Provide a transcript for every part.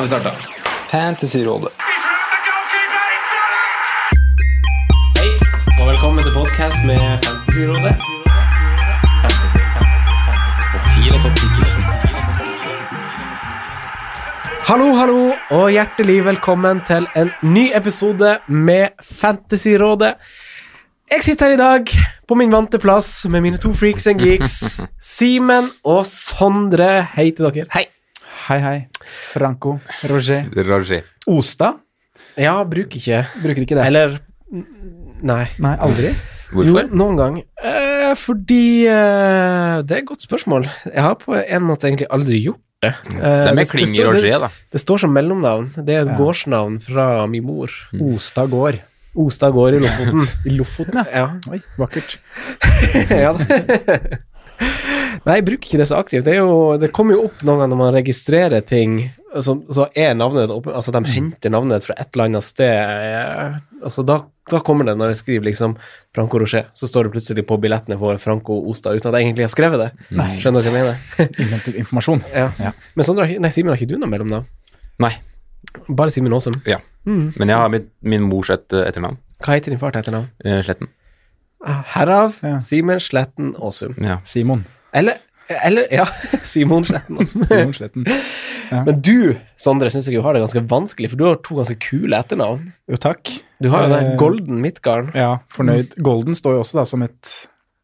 Nå har vi starta. Fantasyrådet. Hei, og velkommen til podkast med Fantasyrådet. Fantasy, fantasy, fantasy. Topp 10 og topp 10 Hallo, hallo, og hjertelig velkommen til en ny episode med Fantasyrådet. Jeg sitter her i dag på min vante plass med mine to freaks and geeks, Simen og Sondre. Hei til dere. Hei. Hei, hei. Franco. Roger. Roger. Ostad? Ja, bruker ikke Bruker ikke det? Eller Nei. Nei, aldri? Hvorfor? Jo, noen gang. Eh, fordi eh, Det er et godt spørsmål. Jeg har på en måte egentlig aldri gjort det. Eh, Det er mer kling i Roger, da. det står som mellomnavn. Det er et Ja. gårdsnavn fra min mor. Ostad gård. Ostad gård i Lofoten. I Lofoten, ja. ja. Oi, vakkert. ja. da. Nei, jeg bruker ikke det så aktivt. Det, er jo, det kommer jo opp noen ganger når man registrerer ting, så, så er navnet opp, Altså, de henter navnet fra et eller annet sted. eh, Altså, da, da kommer det når jeg skriver liksom Franco Rocher, så står det plutselig på billettene for Franco Ostad uten at jeg egentlig har skrevet det. Nei. Skjønner du hva jeg mener? Innhentet informasjon. Ja. Ja. Men Sondre, nei, Simen, har ikke du noe mellomnavn? Nei, Bare Simen Aasum. ja. Mm. Men jeg har min, min mors et, etternavn. Hva heter din far til etternavn? Eh, Sletten. Ah, Herav Ja. Simen Sletten Aasum. Ja. Simon. Eller, eller ja, Simon Sletten Altså. Simon Sletten. Men du, Sondre, syns jeg jo har det ganske vanskelig, for du har to ganske kule etternavn. Jo, takk. Du har jo den Eh, Golden Midtgarden. Ja, fornøyd. Golden står jo også da som et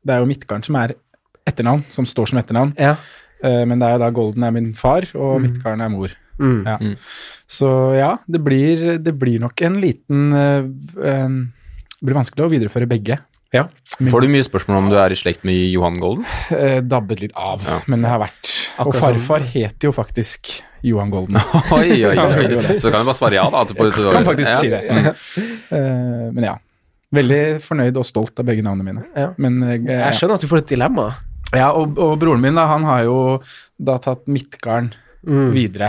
Det er jo Midtgarden som er etternavn, som står som etternavn. Ja. Eh, Men det er jo da Golden er min far, og Midtgarden er mor. Mm. Ja. Mm. Så ja, det blir, det blir nok en liten uh, eh, Det blir vanskelig å videreføre begge. Ja. Får du mye spørsmål om du er i slekt med Johan Golden? eh, dabbet litt av, Ja. men det har vært Og farfar som- het jo faktisk Johan Golden. Oi, oi, Ja, oi. Så kan du bare svare ja, da. etterpå. Kan faktisk ja. si det. Ja. Eh, men ja. Veldig fornøyd og stolt av begge navnene mine. Ja. Men eh, Jeg skjønner at du får et dilemma. ja, og, og broren min, da, han har jo da tatt Midtgarden Mm. videre.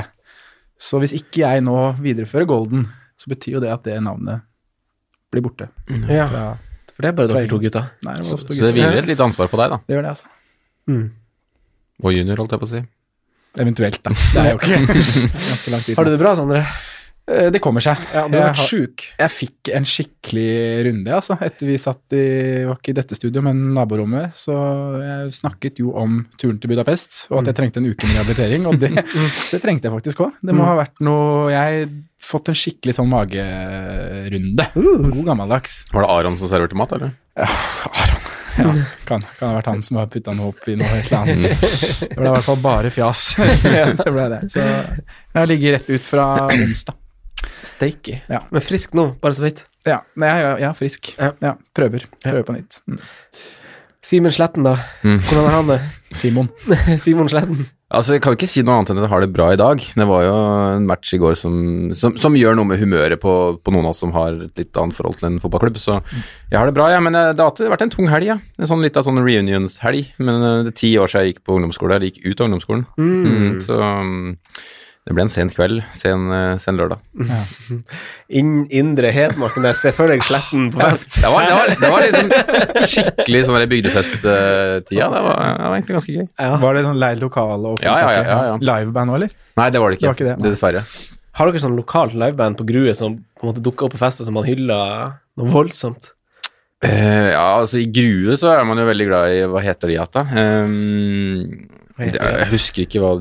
Så hvis ikke jeg nå viderefører Golden, så betyr jo det at det navnet blir borte. Ja, Fra, for det er bare dere to gutta. nei, det var to Så det gutter. hviler et litt ansvar på deg, da. Det gjør det, altså. Mm. Og junior, holdt jeg på å si. Eventuelt, da. Det er jo ikke ganske lang tid. Har du det bra, Sondre? Eh, Det kommer seg. Ja, du har vært sjuk. Jeg fikk en skikkelig runde, altså, etter vi satt i Var ikke i dette studioet, men naborommet. Så jeg snakket jo om turen til Budapest, og at jeg trengte en uke med rehabilitering. Og det, det trengte jeg faktisk òg. Det må ha vært noe Jeg fått en skikkelig sånn magerunde. God gammeldags. Var det Aron som serverte mat, eller? Aron. Ja, kan, kan ha vært han som har putta noe opp i noe et eller annet. Det ble i hvert fall bare fjas. det ble det. Så jeg ligger rett ut fra onsdag. Steaky. Ja. Men frisk nå, bare så vidt. Ja, nei, ja, ja, frisk. Ja. Ja, prøver. Prøver på nytt. Mm. Simen Sletten, da. Mm. Hvordan har han det? Simon. Simon Sletten. Altså, Jeg kan ikke si noe annet enn at jeg har det bra i dag. Det var jo en match i går som, som, som gjør noe med humøret på, på noen av oss som har et litt annet forhold til en fotballklubb. Så jeg har det bra, ja. Men eh, det har alltid vært en tung helg, ja. En sånn litt av sånn reunions-helg. Men eh, det er ti år siden jeg gikk på ungdomsskole, Jeg gikk ut av ungdomsskolen. Mm, så mm, det ble en sen kveld, sen, eh, sen lørdag. Inn, indre Hedmarken der, se for deg Sletten på fest. Det var, det var, det var liksom skikkelig sånn bygdefest-tida. Det, var- det var egentlig ganske gøy. Var det sånn leid lokale og Ja, ja, ja, ja, ja. liveband òg, eller? Nei, det var det ikke. Det var ikke det. Dessverre. Har dere sånn lokalt liveband på Grue som på en måte dukker opp på fester som man hyller noe voldsomt? Uh, ja, altså I Grue så er man jo veldig glad i Hva heter de igjen, da? Ehm, de? jeg husker ikke hva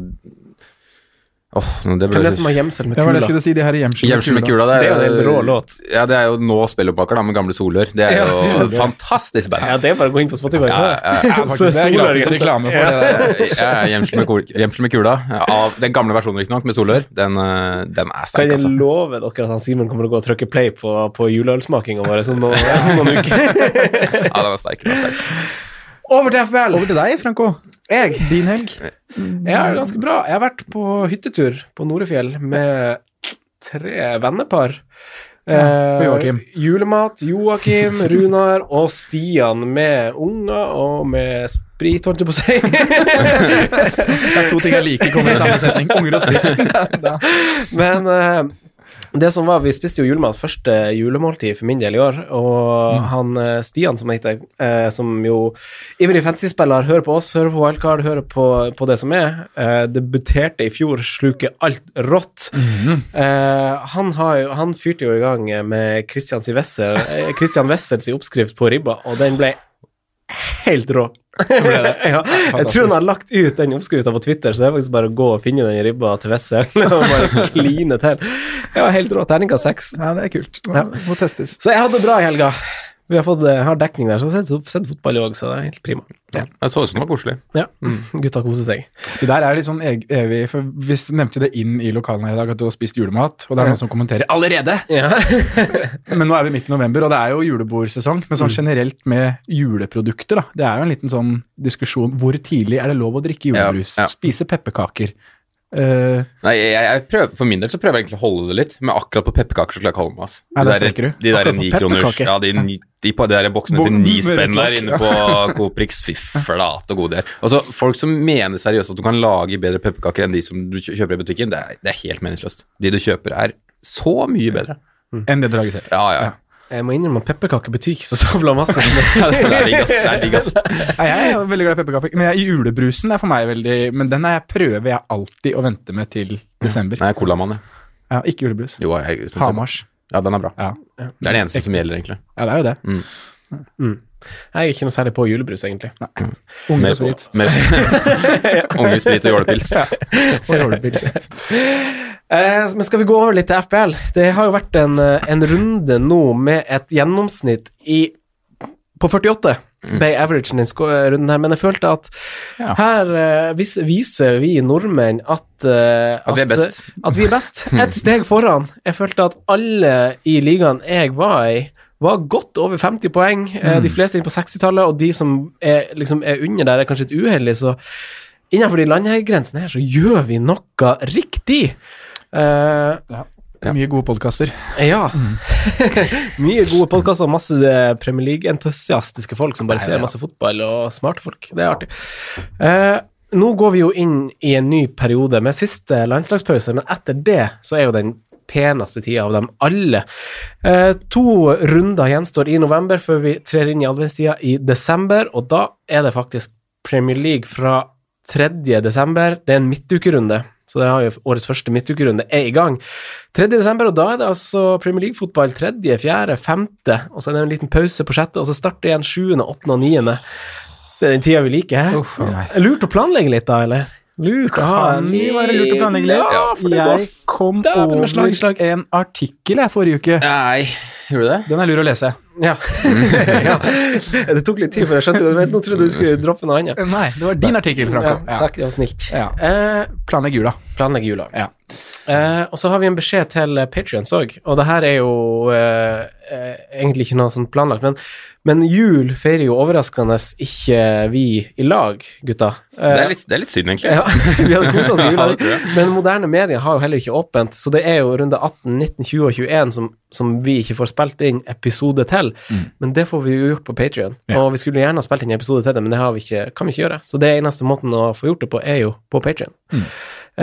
Åh, det Hvem er det som har gjemsel med kula? Ja, det skulle si, de her gjemsel Gjemsel med kula, Det er jo en rå låt. Ja, det er jo nå spilloppbakker, da, med gamle Solør. Det er jo ja. fantastisk band. Ja, det er bare å gå inn på Spotify. Ja, ja, ja, Så faktisk, det er gratis reklame for Ja. det der. Ja, gjemsel med, kul- gjemsel med kula. Av den gamle versjonen, riktignok, med Solør. Den, eh, den er Kan jeg altså. love dere at han Simen kommer til å gå og trykke play på, på juleølsmakinga vår sånn noen, om noen uker? Ja, den er sterk. Den er sterk. Over til FBL. Over til deg, Franco. Jeg. Din helg. Det er ganske bra. Jeg har vært på hyttetur på Norefjell med tre vennepar. Ja, Joakim. julemat, Joakim, Runar og Stian med unger og med sprit, holdt jeg på å si. Det er to ting jeg liker kommer i samme setning. Unger og sprit. Men eh, det som var, vi spiste jo julemat, første julemåltid for min del i år, og han eh, Stian, som heter, eh, som jo ivrig fantasy-spiller, hører på oss, hører på Wildcard, hører på, på det som er, eh, debuterte i fjor, sluker alt rått. Eh, han, har jo, han fyrte jo i gang med Christian Wessels oppskrift på ribba, og den ble helt rå. ja. Jeg tror han har lagt ut den oppskrifta på Twitter, så det er faktisk bare å gå og finne den ribba til Wessel og bare kline til. Ja, helt rå. Terninga seks. Ja, det er kult. Ja. Må, må testes. Så jeg hadde det bra i helga. Vi har fått eh, har dekning der, så jeg har sett, sett fotball i òg, så det er helt prima. Jeg så ut som det var koselig. Ja, Gutta koser seg. Det der er litt sånn evig, for vi nevnte jo det inn i lokalene her i dag, at du har spist julemat, og det er noen som kommenterer 'allerede'! Ja. Men nå er vi midt i november, og det er jo julebordsesong. Men sånn generelt med juleprodukter, da. Det er jo en liten sånn diskusjon. Hvor tidlig er det lov å drikke julebrus? Ja, ja. Spise pepperkaker? Uh, Nei, jeg, jeg prøver, For min del så prøver jeg egentlig å holde det litt, men akkurat på pepperkaker så klarer jeg ikke å holde meg. Altså. Ja, De der der- De der på nikroners? Ja, de, ni- de, på de der boksene til ni spenn der inne på Coprix. Fy flate gode der. Altså, folk som mener seriøst at du kan lage bedre pepperkaker enn de som du kjøper i butikken, det er, det er helt meningsløst. De du kjøper, er så mye bedre. enn det du lager selv. Ja, ja. Jeg må innrømme at pepperkaker betyr ikke så sabla masse. det er digg, ass. Det er digg, ass. Nei, jeg er veldig glad i pepperkaker. Men jeg, julebrusen er for meg veldig Men den er jeg, prøver jeg alltid å vente med til desember. Nei, colamann, jeg. Ja, ikke julebrus. Jo, jeg, jeg, Hamars. Ja, den er bra. Ja. Det er det eneste som gjelder, egentlig. ja, det er jo det. Jeg er ikke noe særlig på julebrus, egentlig. Unge Mer og sprit. Unge sprit og jålepils. Og jålepils. Eh, men skal vi gå over litt til FPL? Det har jo vært en, eh, en runde nå med et gjennomsnitt i, på 48. Ble averagen den eh, runden her, men jeg følte at Ja. her uh, vis, viser vi nordmenn at, uh, At vi best. At vi er best. Et steg foran. Jeg følte at alle i ligaen jeg var i, var godt over 50 poeng. Eh, De fleste inn på 60-tallet, og de som er, liksom, er under der, er kanskje litt uheldige, så innenfor de landegrensene her, så gjør vi noe riktig. Eh, Mye gode podkaster. ja. Mye gode podkaster og masse eh, Premier League-entusiastiske folk som bare ser masse fotball, og smarte folk. Det er artig. Eh, nå går vi jo inn i en ny periode med siste landslagspause, men etter det så er jo den peneste tida av dem alle. Eh, to runder gjenstår i november før vi trer inn i adventstida i desember, og da er det faktisk Premier League fra 3. desember. Det er en midtukerunde, så det har jo årets første midtukerunde er i gang. 3. desember, og da er det altså Premier League-fotball 3., 4., 5., og så er det en liten pause på 6., og så starter igjen 7., 8. og 9. Det er den tida vi liker. her. Uff. Lurt å planlegge litt, da, eller? Lurt å ha Kan ny være lurt å planlegge litt. Ja, for det jeg kom over slag slag. en artikkel jeg forrige uke. Nei, gjorde du det? Den er lur å lese. Ja. ja. Det tok litt tid, for jeg skjønte jo Nå trodde du skulle droppe noe annet. Nei, det var din artikkel, Franco. Ja, takk, det var snilt. Ja. Eh, Planlegg jula. Planlegg jula. Ja. Eh, og så har vi en beskjed til Patrions òg, og det her er jo eh, eh, egentlig ikke noe sånn planlagt, men, men jul feirer jo overraskende ikke vi i lag, gutta. Eh, Det er litt, det er litt synd, egentlig. ja, vi hadde kosa oss i jula, det men moderne medier har jo heller ikke åpent, så det er jo runde 18, 19, 20 og 21 som, som vi ikke får spilt inn episode til, men det får vi jo gjort på Patrion. Mm. Ja. Og vi skulle gjerne ha spilt inn episode til det, men det har vi ikke, kan vi ikke gjøre. Så det eneste måten å få gjort det på, er jo på Patrion. Mm.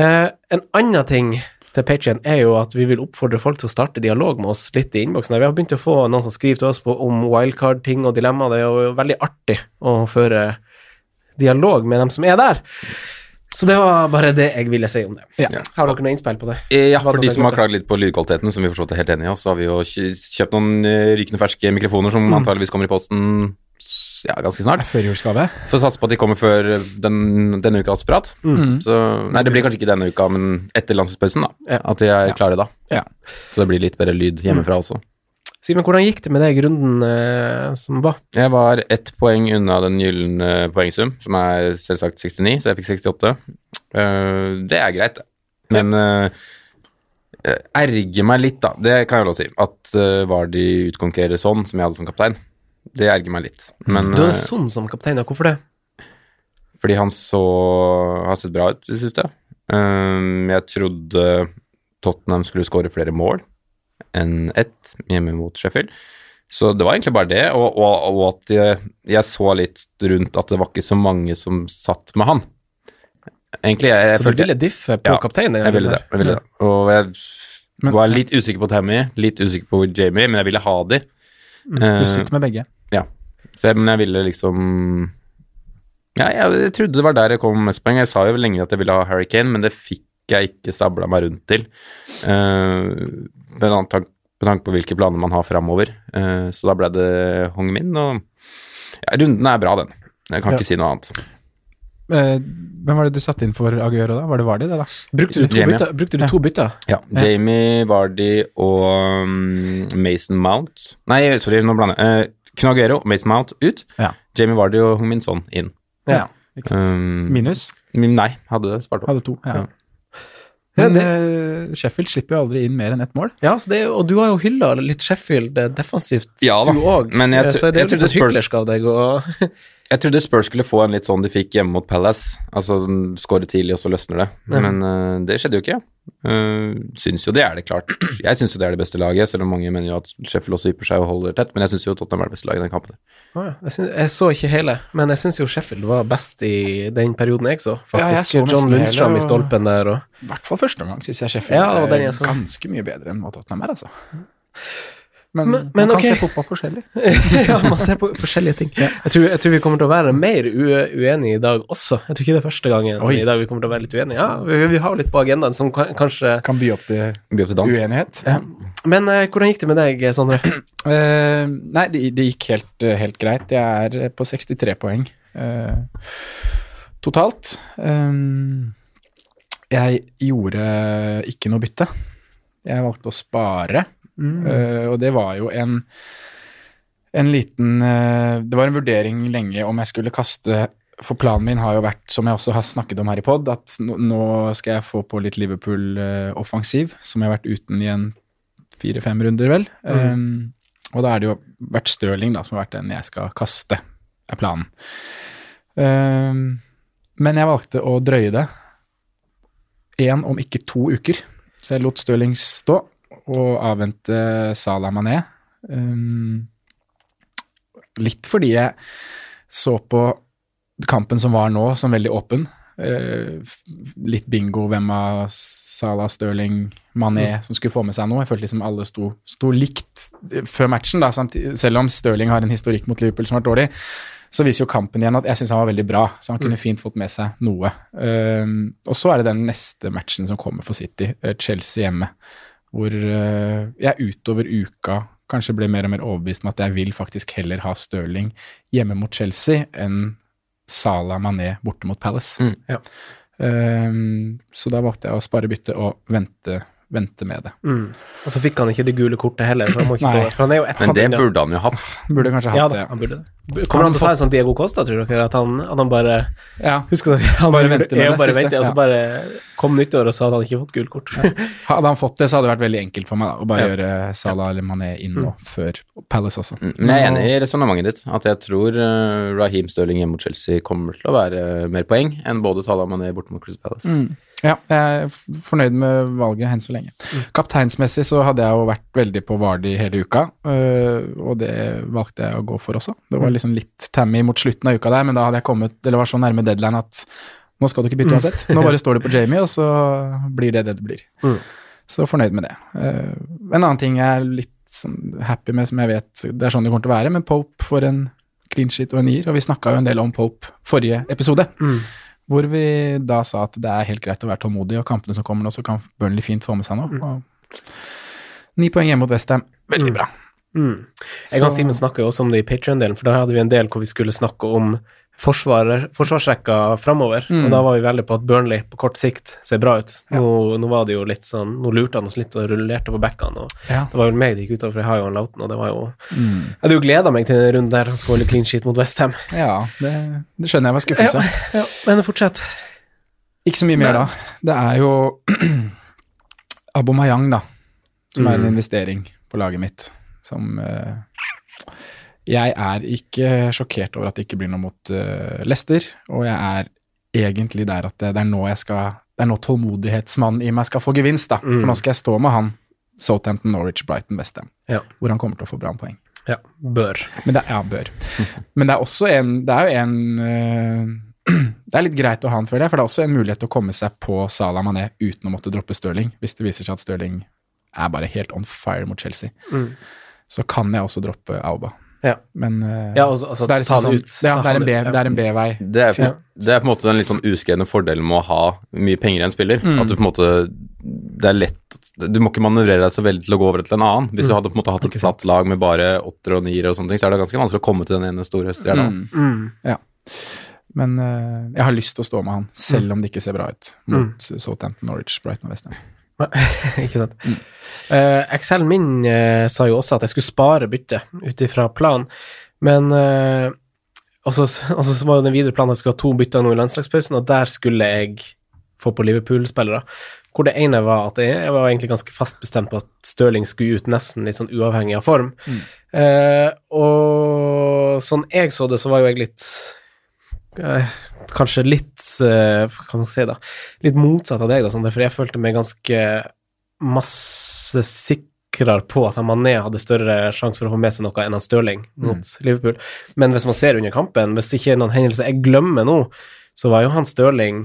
Eh, en annen ting til Patreon er jo at vi vil oppfordre folk til å starte dialog med oss litt i innboksen. Vi har begynt å få noen som skriver til oss på, om wildcard-ting og dilemmaer. Det er jo veldig artig å føre dialog med dem som er der. Så det var bare det jeg ville si om det. Ja. Har dere noe innspill på det? Eh, Ja, for de som har klagd litt på lydkvaliteten, som vi forstått er helt enige i, så har vi jo kjøpt noen eh, rykende ferske mikrofoner som Mm. antageligvis kommer i posten ja, ganske snart. Førjulsgave. Får satse på at de kommer før den, denne ukas prat. Mm. Så, nei, det blir kanskje ikke denne uka, men etter landslagspausen, da. At de er klare da. Ja. Så det blir litt bedre lyd hjemmefra også. Simen, hvordan gikk det med deg i runden eh, som var? Jeg var ett poeng unna den gylne poengsum, som er selvsagt 69, så jeg fikk 68. Uh, det er greit. Men uh, erger meg litt, da. Det kan jeg lov å si. At uh, Vardi utkonkurrerer sånn, som jeg hadde som kaptein. Det erger meg litt. Men, du hadde eh, sånn som kaptein, ja. Hvorfor det? fordi han så har sett bra ut i det siste. Jeg trodde Tottenham skulle skåre flere mål enn ett hjemme mot Sheffield. Så det var egentlig bare det, og, og, og at jeg, jeg så litt rundt at det var ikke så mange som satt med han. Egentlig, jeg, jeg Så du ville diffe på kapteinen? Jeg ville det. Jeg ville det. Og jeg var litt usikker på Tammy, litt usikker på Jamie, men jeg ville ha de. Du sitter med begge. Ja. Så men jeg ville liksom Ja, jeg, jeg trodde det var der jeg kom med mest poeng. Jeg sa jo lenge at jeg ville ha Hurricane, men det fikk jeg ikke sabla meg rundt til. Uh, med tanke tank på hvilke planer man har framover. Uh, så da ble det Hong Min, og ja, runden er bra, den. Jeg kan Ja. ikke si noe annet. Uh, hvem var det du satte inn for Aguero da? Var det Vardi, det da? Brukte du to Jamie. bytter? Brukte du to bytter? Ja. Jamie Vardy og um, Mason Mount Nei, sorry, nå blander jeg. Uh, Knaguero og Mason Mount ut. Ja. Jamie Vardy og Hung Min Son inn. Ja, ikke sant. Um, Minus? Nei, hadde spart opp. Hadde to, ja. Ja. Men Ja, det... Sheffield slipper jo aldri inn mer enn ett mål. Ja, så det, og du har jo hylla litt Sheffield eh, defensivt, Ja da, du òg. men jeg tr- Så det er litt sånn hyklersk av deg å Jeg trodde Spurs skulle få en litt sånn de fikk hjemme mot Palace. Altså skåre tidlig, og så løsner det. Ja. Men uh, det skjedde jo ikke. Uh, syns jo det er det, klart. Jeg syns jo det er det beste laget, selv om mange mener jo at Sheffield også ypper seg og holder tett. Men jeg syns jo Tottenham er det beste laget i den kampen. Ah, ja, jeg, synes, jeg så ikke hele, men jeg syns jo Sheffield var best i den perioden jeg så. Ja, jeg Faktisk så John Lundstrøm hele, i stolpen der og I hvert fall første omgang syns jeg Sheffield Ja, det er så. ganske mye bedre enn hva Tottenham er, altså. Men, Men- men man kan okay. se fotball forskjellig. Ja, man ser på forskjellige ting. Jeg, tror, jeg tror vi kommer til å være mer ue- uenige i dag også. Jeg tror ikke det er første gangen Oi. i dag vi kommer til å være litt uenige. Ja, vi, vi har litt på agendaen som kan- kanskje Kan by opp til By opp til dans. uenighet. ja. Men uh, hvordan gikk det med deg, Sondre? Uh, nei, det, det gikk helt, eh, helt greit. Jeg er på 63 poeng uh, totalt. Um, jeg gjorde ikke noe bytte. Jeg valgte å spare, eh, og det var jo en en liten uh, Det var en vurdering lenge om jeg skulle kaste For planen min har jo vært, som jeg også har snakket om her i pod, at nå, nå skal jeg få på litt Liverpool-offensiv, som jeg har vært uten i en fire-fem runder, vel. Um, og da er det jo vært Stirling da, som har vært den jeg skal kaste, er planen. Um, men jeg valgte å drøye det én, om ikke to uker. Så jeg lot Stirling stå og avvente Salah Mané. Um, litt fordi jeg så på kampen som var nå, som veldig åpen. Uh, litt bingo hvem av Salah, Stirling, Mané som skulle få med seg noe. Jeg følte liksom alle sto, sto likt eh, før matchen, da, samtidig, selv om Stirling har en historikk mot Liverpool som har vært dårlig. Så viser jo kampen igjen at jeg syns han var veldig bra, så han kunne fint fått med seg noe. Uh, og så er det den neste matchen som kommer for City, eh, Chelsea hjemme, hvor eh, jeg utover uka kanskje ble mer og mer overbevist om at jeg vil faktisk heller ha Stirling hjemme mot Chelsea enn Salah Mané borte mot Palace. Mm. Ja. Um, så da valgte jeg å spare byttet og vente, vente med det. Mm. Og så fikk han ikke det gule kortet heller, for han, må ikke Nei. stå, for han er jo et Men det unna. burde han jo hatt. Burde kanskje Ja hatt da, det. han burde det. Kommer han til å ta en sånn Diego Costa, tror dere? At han, at han bare Ja. Husker dere? Han Bare venter med ja, det bare siste, og så ja. bare kom nyttår, og så hadde han ikke fått gult kort. Hadde han fått det, så hadde det vært veldig enkelt for meg da, å bare Ja. gjøre Salah eller Mané inn nå, før Palace også. Mm, Men jeg er enig i resonnementet ditt. At jeg tror uh, Raheem Stirling hjemme mot Chelsea kommer til å være eh, mer poeng enn både Salah og Mané borte mot Chris Palace. Mm. Ja, jeg er fornøyd med valget enn så lenge. Kapteinsmessig så hadde jeg jo vært veldig på Vardi hele uka, øh, og det valgte jeg å gå for også. Det var liksom litt Tammy mot slutten av uka der, men da hadde jeg kommet, eller var så nærme deadline at nå skal du ikke bytte uansett. Nå bare står det på Jamie, og så blir det det det blir. Mm. Så fornøyd med det. Eh, en annen ting jeg er litt sånn happy med, som jeg vet det er sånn det kommer til å være, men Pope får en clean sheet og en nier, og vi snakka jo en del om Pope forrige episode. Hvor vi da sa at det er helt greit å være tålmodig, og kampene som kommer nå, så kan Burnley fint få med seg noe. Og Ni poeng hjemme mot Westham, veldig bra. Mm. Jeg og Simen snakka jo også om det i Patrion-delen, for da hadde vi en del hvor vi skulle snakke om forsvar, forsvarsrekka framover. Mm. Og da var vi veldig på at Burnley på kort sikt ser bra ut. Nå, nå var det jo litt sånn Nå lurte han oss litt og rullerte på backene, og Ja. det var jo meg det gikk utover, for jeg har jo en Lauten, og det var jo Mm. Jeg hadde jo gleda meg til den runden der han skulle holde clean sheet mot Westham. Ja, det, det skjønner jeg var skuffelse. Ja, men fortsett. Ikke så mye mer da. Det er jo Abomayang, da, som er en Mm. investering på laget mitt, som eh, Jeg er ikke sjokkert over at det ikke blir noe mot uh, Lester, og jeg er egentlig der at det, det er nå jeg skal Det er nå tålmodighetsmannen i meg skal få gevinst, da. Mm. For nå skal jeg stå med han Southampton, Norwich, Brighton, Westham, Ja. hvor han kommer til å få bra poeng. Ja, bør. Men det, ja, bør. Men det er også en Det er jo en eh, Det er litt greit å ha han, føler jeg, for det er også en mulighet til å komme seg på Salah Mané uten å måtte droppe Stirling, hvis det viser seg at Stirling er bare helt on fire mot Chelsea. Mm. Så kan jeg også droppe Auba. Ja. Men eh, Ja, altså- altså det er ta det ut. sånn. Ja, det er en B, det er en B-vei. Det er, på, det er på en måte den litt sånn uskrevne fordelen med å ha mye penger i en spiller. Mm. At du på en måte Det er lett Du må ikke manøvrere deg så veldig til å gå over til en annen. Hvis du Mm. hadde på en måte hatt et satt lag med bare åttere og niere og sånne ting, så er det ganske vanskelig å komme til den ene store stjerna. Mm. Mm. Ja. Men uh, jeg har lyst til å stå med han, selv Mm. om det ikke ser bra ut mot Southampton, Norwich, Brighton og Westham. ikke sant. Uh, Excel min uh, sa jo også at jeg skulle spare byttet ut ifra planen, men uh, og så og så var jo den videre planen at jeg skulle ha to bytter nå i landslagspausen, og der skulle jeg få på Liverpool-spillere. Hvor det ene var at jeg, jeg var egentlig ganske fast bestemt på at Stirling skulle ut nesten litt sånn uavhengig av form. Mm. Og sånn jeg så det, så var jo jeg litt Kanskje litt eh, Hva kan man si, da? Litt motsatt av deg, da, for jeg følte meg ganske masse sikrere på at Mané hadde større sjanse for å få med seg noe enn han Stirling mot Liverpool. Men hvis man ser under kampen, hvis ikke er noen hendelse jeg glemmer nå, så var jo han Stirling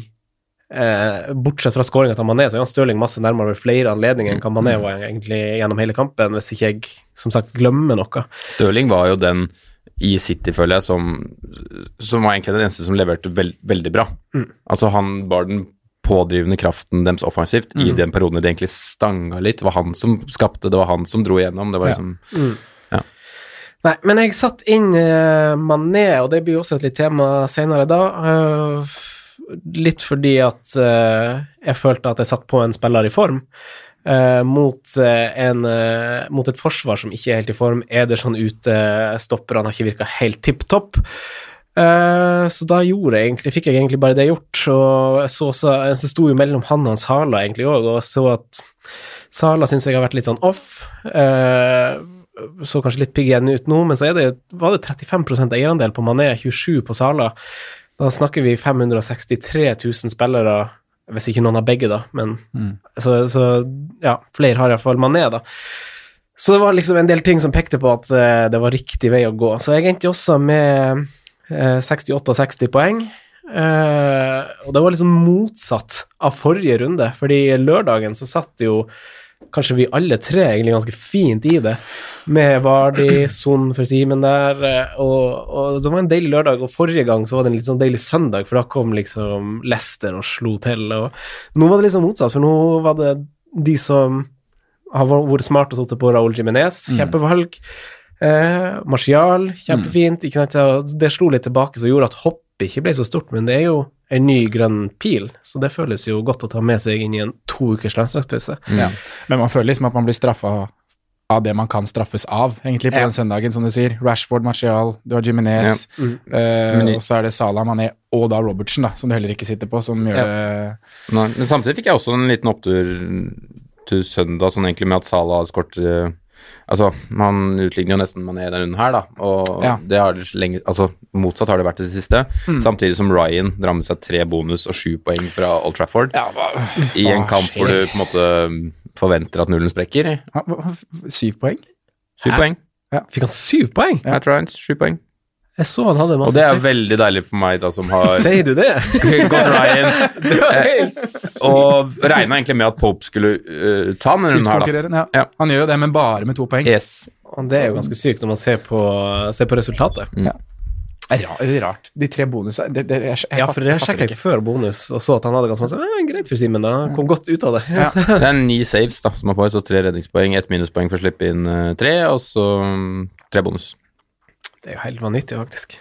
eh, Bortsett fra skåringa til Mané, så er han Stirling masse nærmere ved flere anledninger enn hva Mané var egentlig gjennom hele kampen, hvis ikke jeg som sagt glemmer noe. Stirling var jo den i City, føler jeg, som, som var egentlig den eneste som leverte veld, veldig bra. Mm. Altså, han var den pådrivende kraften deres offensivt i Mm. den perioden de egentlig stanga litt. Det var han som skapte, det var han som dro igjennom. Det var Ja. liksom Mm. Ja. Nei, men jeg satt inn uh, Mané, og det blir jo også et litt tema senere da. Uh, litt fordi at uh, jeg følte at jeg satt på en spiller i form. Eh, mot, eh, en, uh, mot et forsvar som ikke er helt i form. Ederson ute, stopper, han har ikke virka helt tipp topp. Så da gjorde jeg egentlig, fikk jeg egentlig bare det gjort. Og jeg så også, det sto jo mellom han og Sala egentlig òg, og så at Sala syns jeg har vært litt sånn off. Så kanskje litt pigg igjen ut nå, men så det, var det 35% eierandel på Mané, 27 på Sala. Da snakker vi 563 000 spillere, hvis ikke noen har begge, da, men Mm. så, så ja, flere har iallfall Mané, da. Så det var liksom en del ting som pekte på at uh, det var riktig vei å gå. Så jeg endte også med uh, 68-60 poeng. Uh, og det var liksom motsatt av forrige runde, fordi lørdagen så satt jo kanskje vi alle tre egentlig ganske fint i det, med Vardi, Son for Simen der, eh, og, og det var en deilig lørdag, og forrige gang så var det en litt sånn deilig søndag, for da kom liksom Lester og slo til, og nå var det liksom motsatt, for nå var det de som har vært smarte og satt på Raúl Jiménez, Mm. kjempevalg. Eh, Martial, kjempefint. Ikke sant? Det slo litt tilbake, som gjorde at hoppet ikke ble så stort, men det er jo en ny grønn pil, så det føles jo godt å ta med seg inn i en to ukers landslagspause. Ja. Men man føler liksom at man blir straffa av det man kan straffes av, egentlig, på Ja. den søndagen, som du sier. Rashford, Martial, du har Jiminez, Ja. Mm. eh, og så er det Salah Mané og da Robertsen, da, som du heller ikke sitter på, som gjør Ja. det Nei, men samtidig fikk jeg også en liten opptur til søndag, sånn egentlig med at Salah har skåret eh, Altså, man utligner jo nesten Mané denne runden her, da, og Ja. det har lenge Altså, motsatt har det vært i det siste. Mm. Samtidig som Ryan drar med seg tre bonus og sju poeng fra Old Trafford Ja, hva, i en kamp kamp hvor du på en måte forventer at nullen sprekker. Hva- hva- Syv poeng? Syv Hæ? poeng. Fikk han syv poeng? Matt Ryan, sju poeng. Jeg så han hadde masse Og det er veldig deilig for meg, da, som har Sier du det? gått Ryan. det Og regna egentlig med at Pope skulle uh, ta denne runden her, da. Ja. Ja. Han gjør jo det, men bare med to poeng. Yes. Og Det er jo ganske sykt når man ser på, ser på resultatet. Mm. Er det er rart. De tre bonusene det, det, jeg, jeg, Ja, for jeg sjekka ikke. før bonus og så at han hadde ganske masse eh, Greit for Simen, da. Kom godt ut av det. Ja. Det er ni saves da, som er på, så tre redningspoeng, ett minuspoeng for å slippe inn eh, tre, og så mm, tre bonus. Det er jo helt vanvittig, faktisk.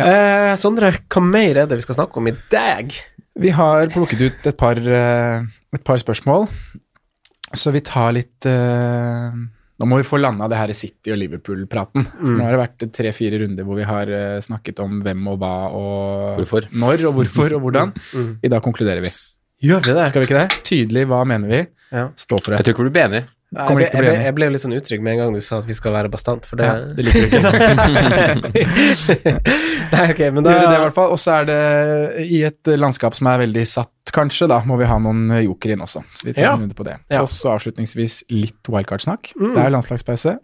Eh, Sondre, hva mer er det vi skal snakke om i dag? Vi har plukket ut et par, eh, et par spørsmål, så vi tar litt eh, Nå må vi få landa det her City- og Liverpool-praten. Mm. Nå har det vært tre-fire runder hvor vi har eh, snakket om hvem og hva og Hvorfor. når og hvorfor og hvordan. I dag konkluderer vi. Gjør vi det? Skal vi ikke det? Tydelig hva mener vi? Ja. Stå for Jeg tror ikke vi blir enige. Jeg ble, jeg, ble, jeg ble litt sånn utrygg med en gang du sa at vi skal være bastant, for det, Ja, det liker du ikke. Nei, ok, men da gjør vi det i hvert fall. Og så er det i et landskap som er veldig satt, kanskje, da må vi ha noen joker inn også. Så vi tar Ja. en runde på det. Ja. Og så avslutningsvis litt wildcard-snakk. Mm. Det er landslagspause.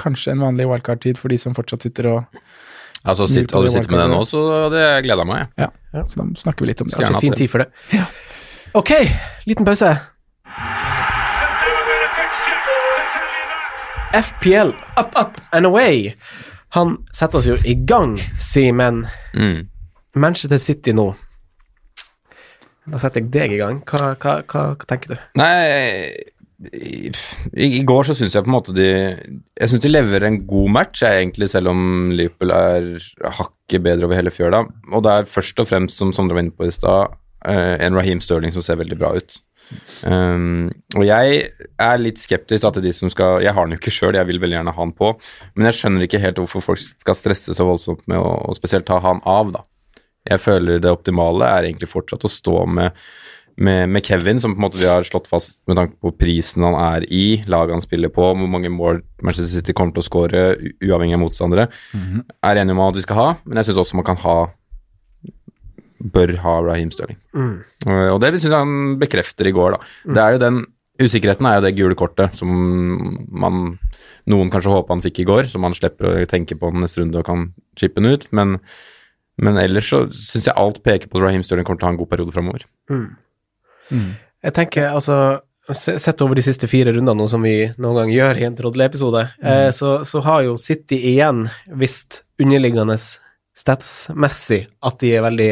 Kanskje en vanlig wildcard-tid for de som fortsatt sitter og Altså, sitt, hadde du sittet med det nå, så hadde jeg gleda meg. Ja. Ja, så da snakker vi litt om det. Kanskje fin tid for det. Ok, liten pause. FPL up, up and away. Han setter oss jo i gang, Simen. Mm. Manchester City nå. Da setter jeg deg i gang. Hva, hva, hva, hva tenker du? Nei, i, i, i går så syns jeg på en måte de Jeg syns de leverer en god match, jeg, egentlig, selv om Liverpool er hakket bedre over hele fjøla. Og det er først og fremst, som Sondre var inne på i stad, eh, en Raheem Sterling som ser veldig bra ut. Um, og jeg er litt skeptisk til de som skal Jeg har den jo ikke sjøl, jeg vil veldig gjerne ha han på, men jeg skjønner ikke helt hvorfor folk skal stresse så voldsomt med å og spesielt ta han av, da. Jeg føler det optimale er egentlig fortsatt å stå med, med, med Kevin, som på en måte vi har slått fast med tanke på prisen han er i, laget han spiller på, hvor mange mål Manchester City kommer til å skåre, uavhengig av motstandere. Er enig om at vi skal ha, men jeg syns også man kan ha Bør ha Raheem Sterling. Og og det syns jeg han bekrefter i går, da. Det er jo den Usikkerheten er jo det gule kortet som man noen kanskje håpa han fikk i går, som han slipper å tenke på neste runde og kan chippe den ut. Men, men ellers så syns jeg alt peker på at Raheem Sterling kommer til å ha en god periode framover. Jeg tenker, altså Sett over de siste fire rundene, noe som vi noen gang gjør i en Trodle-episode, eh, så, så har jo City igjen visst underliggende statsmessig at de er veldig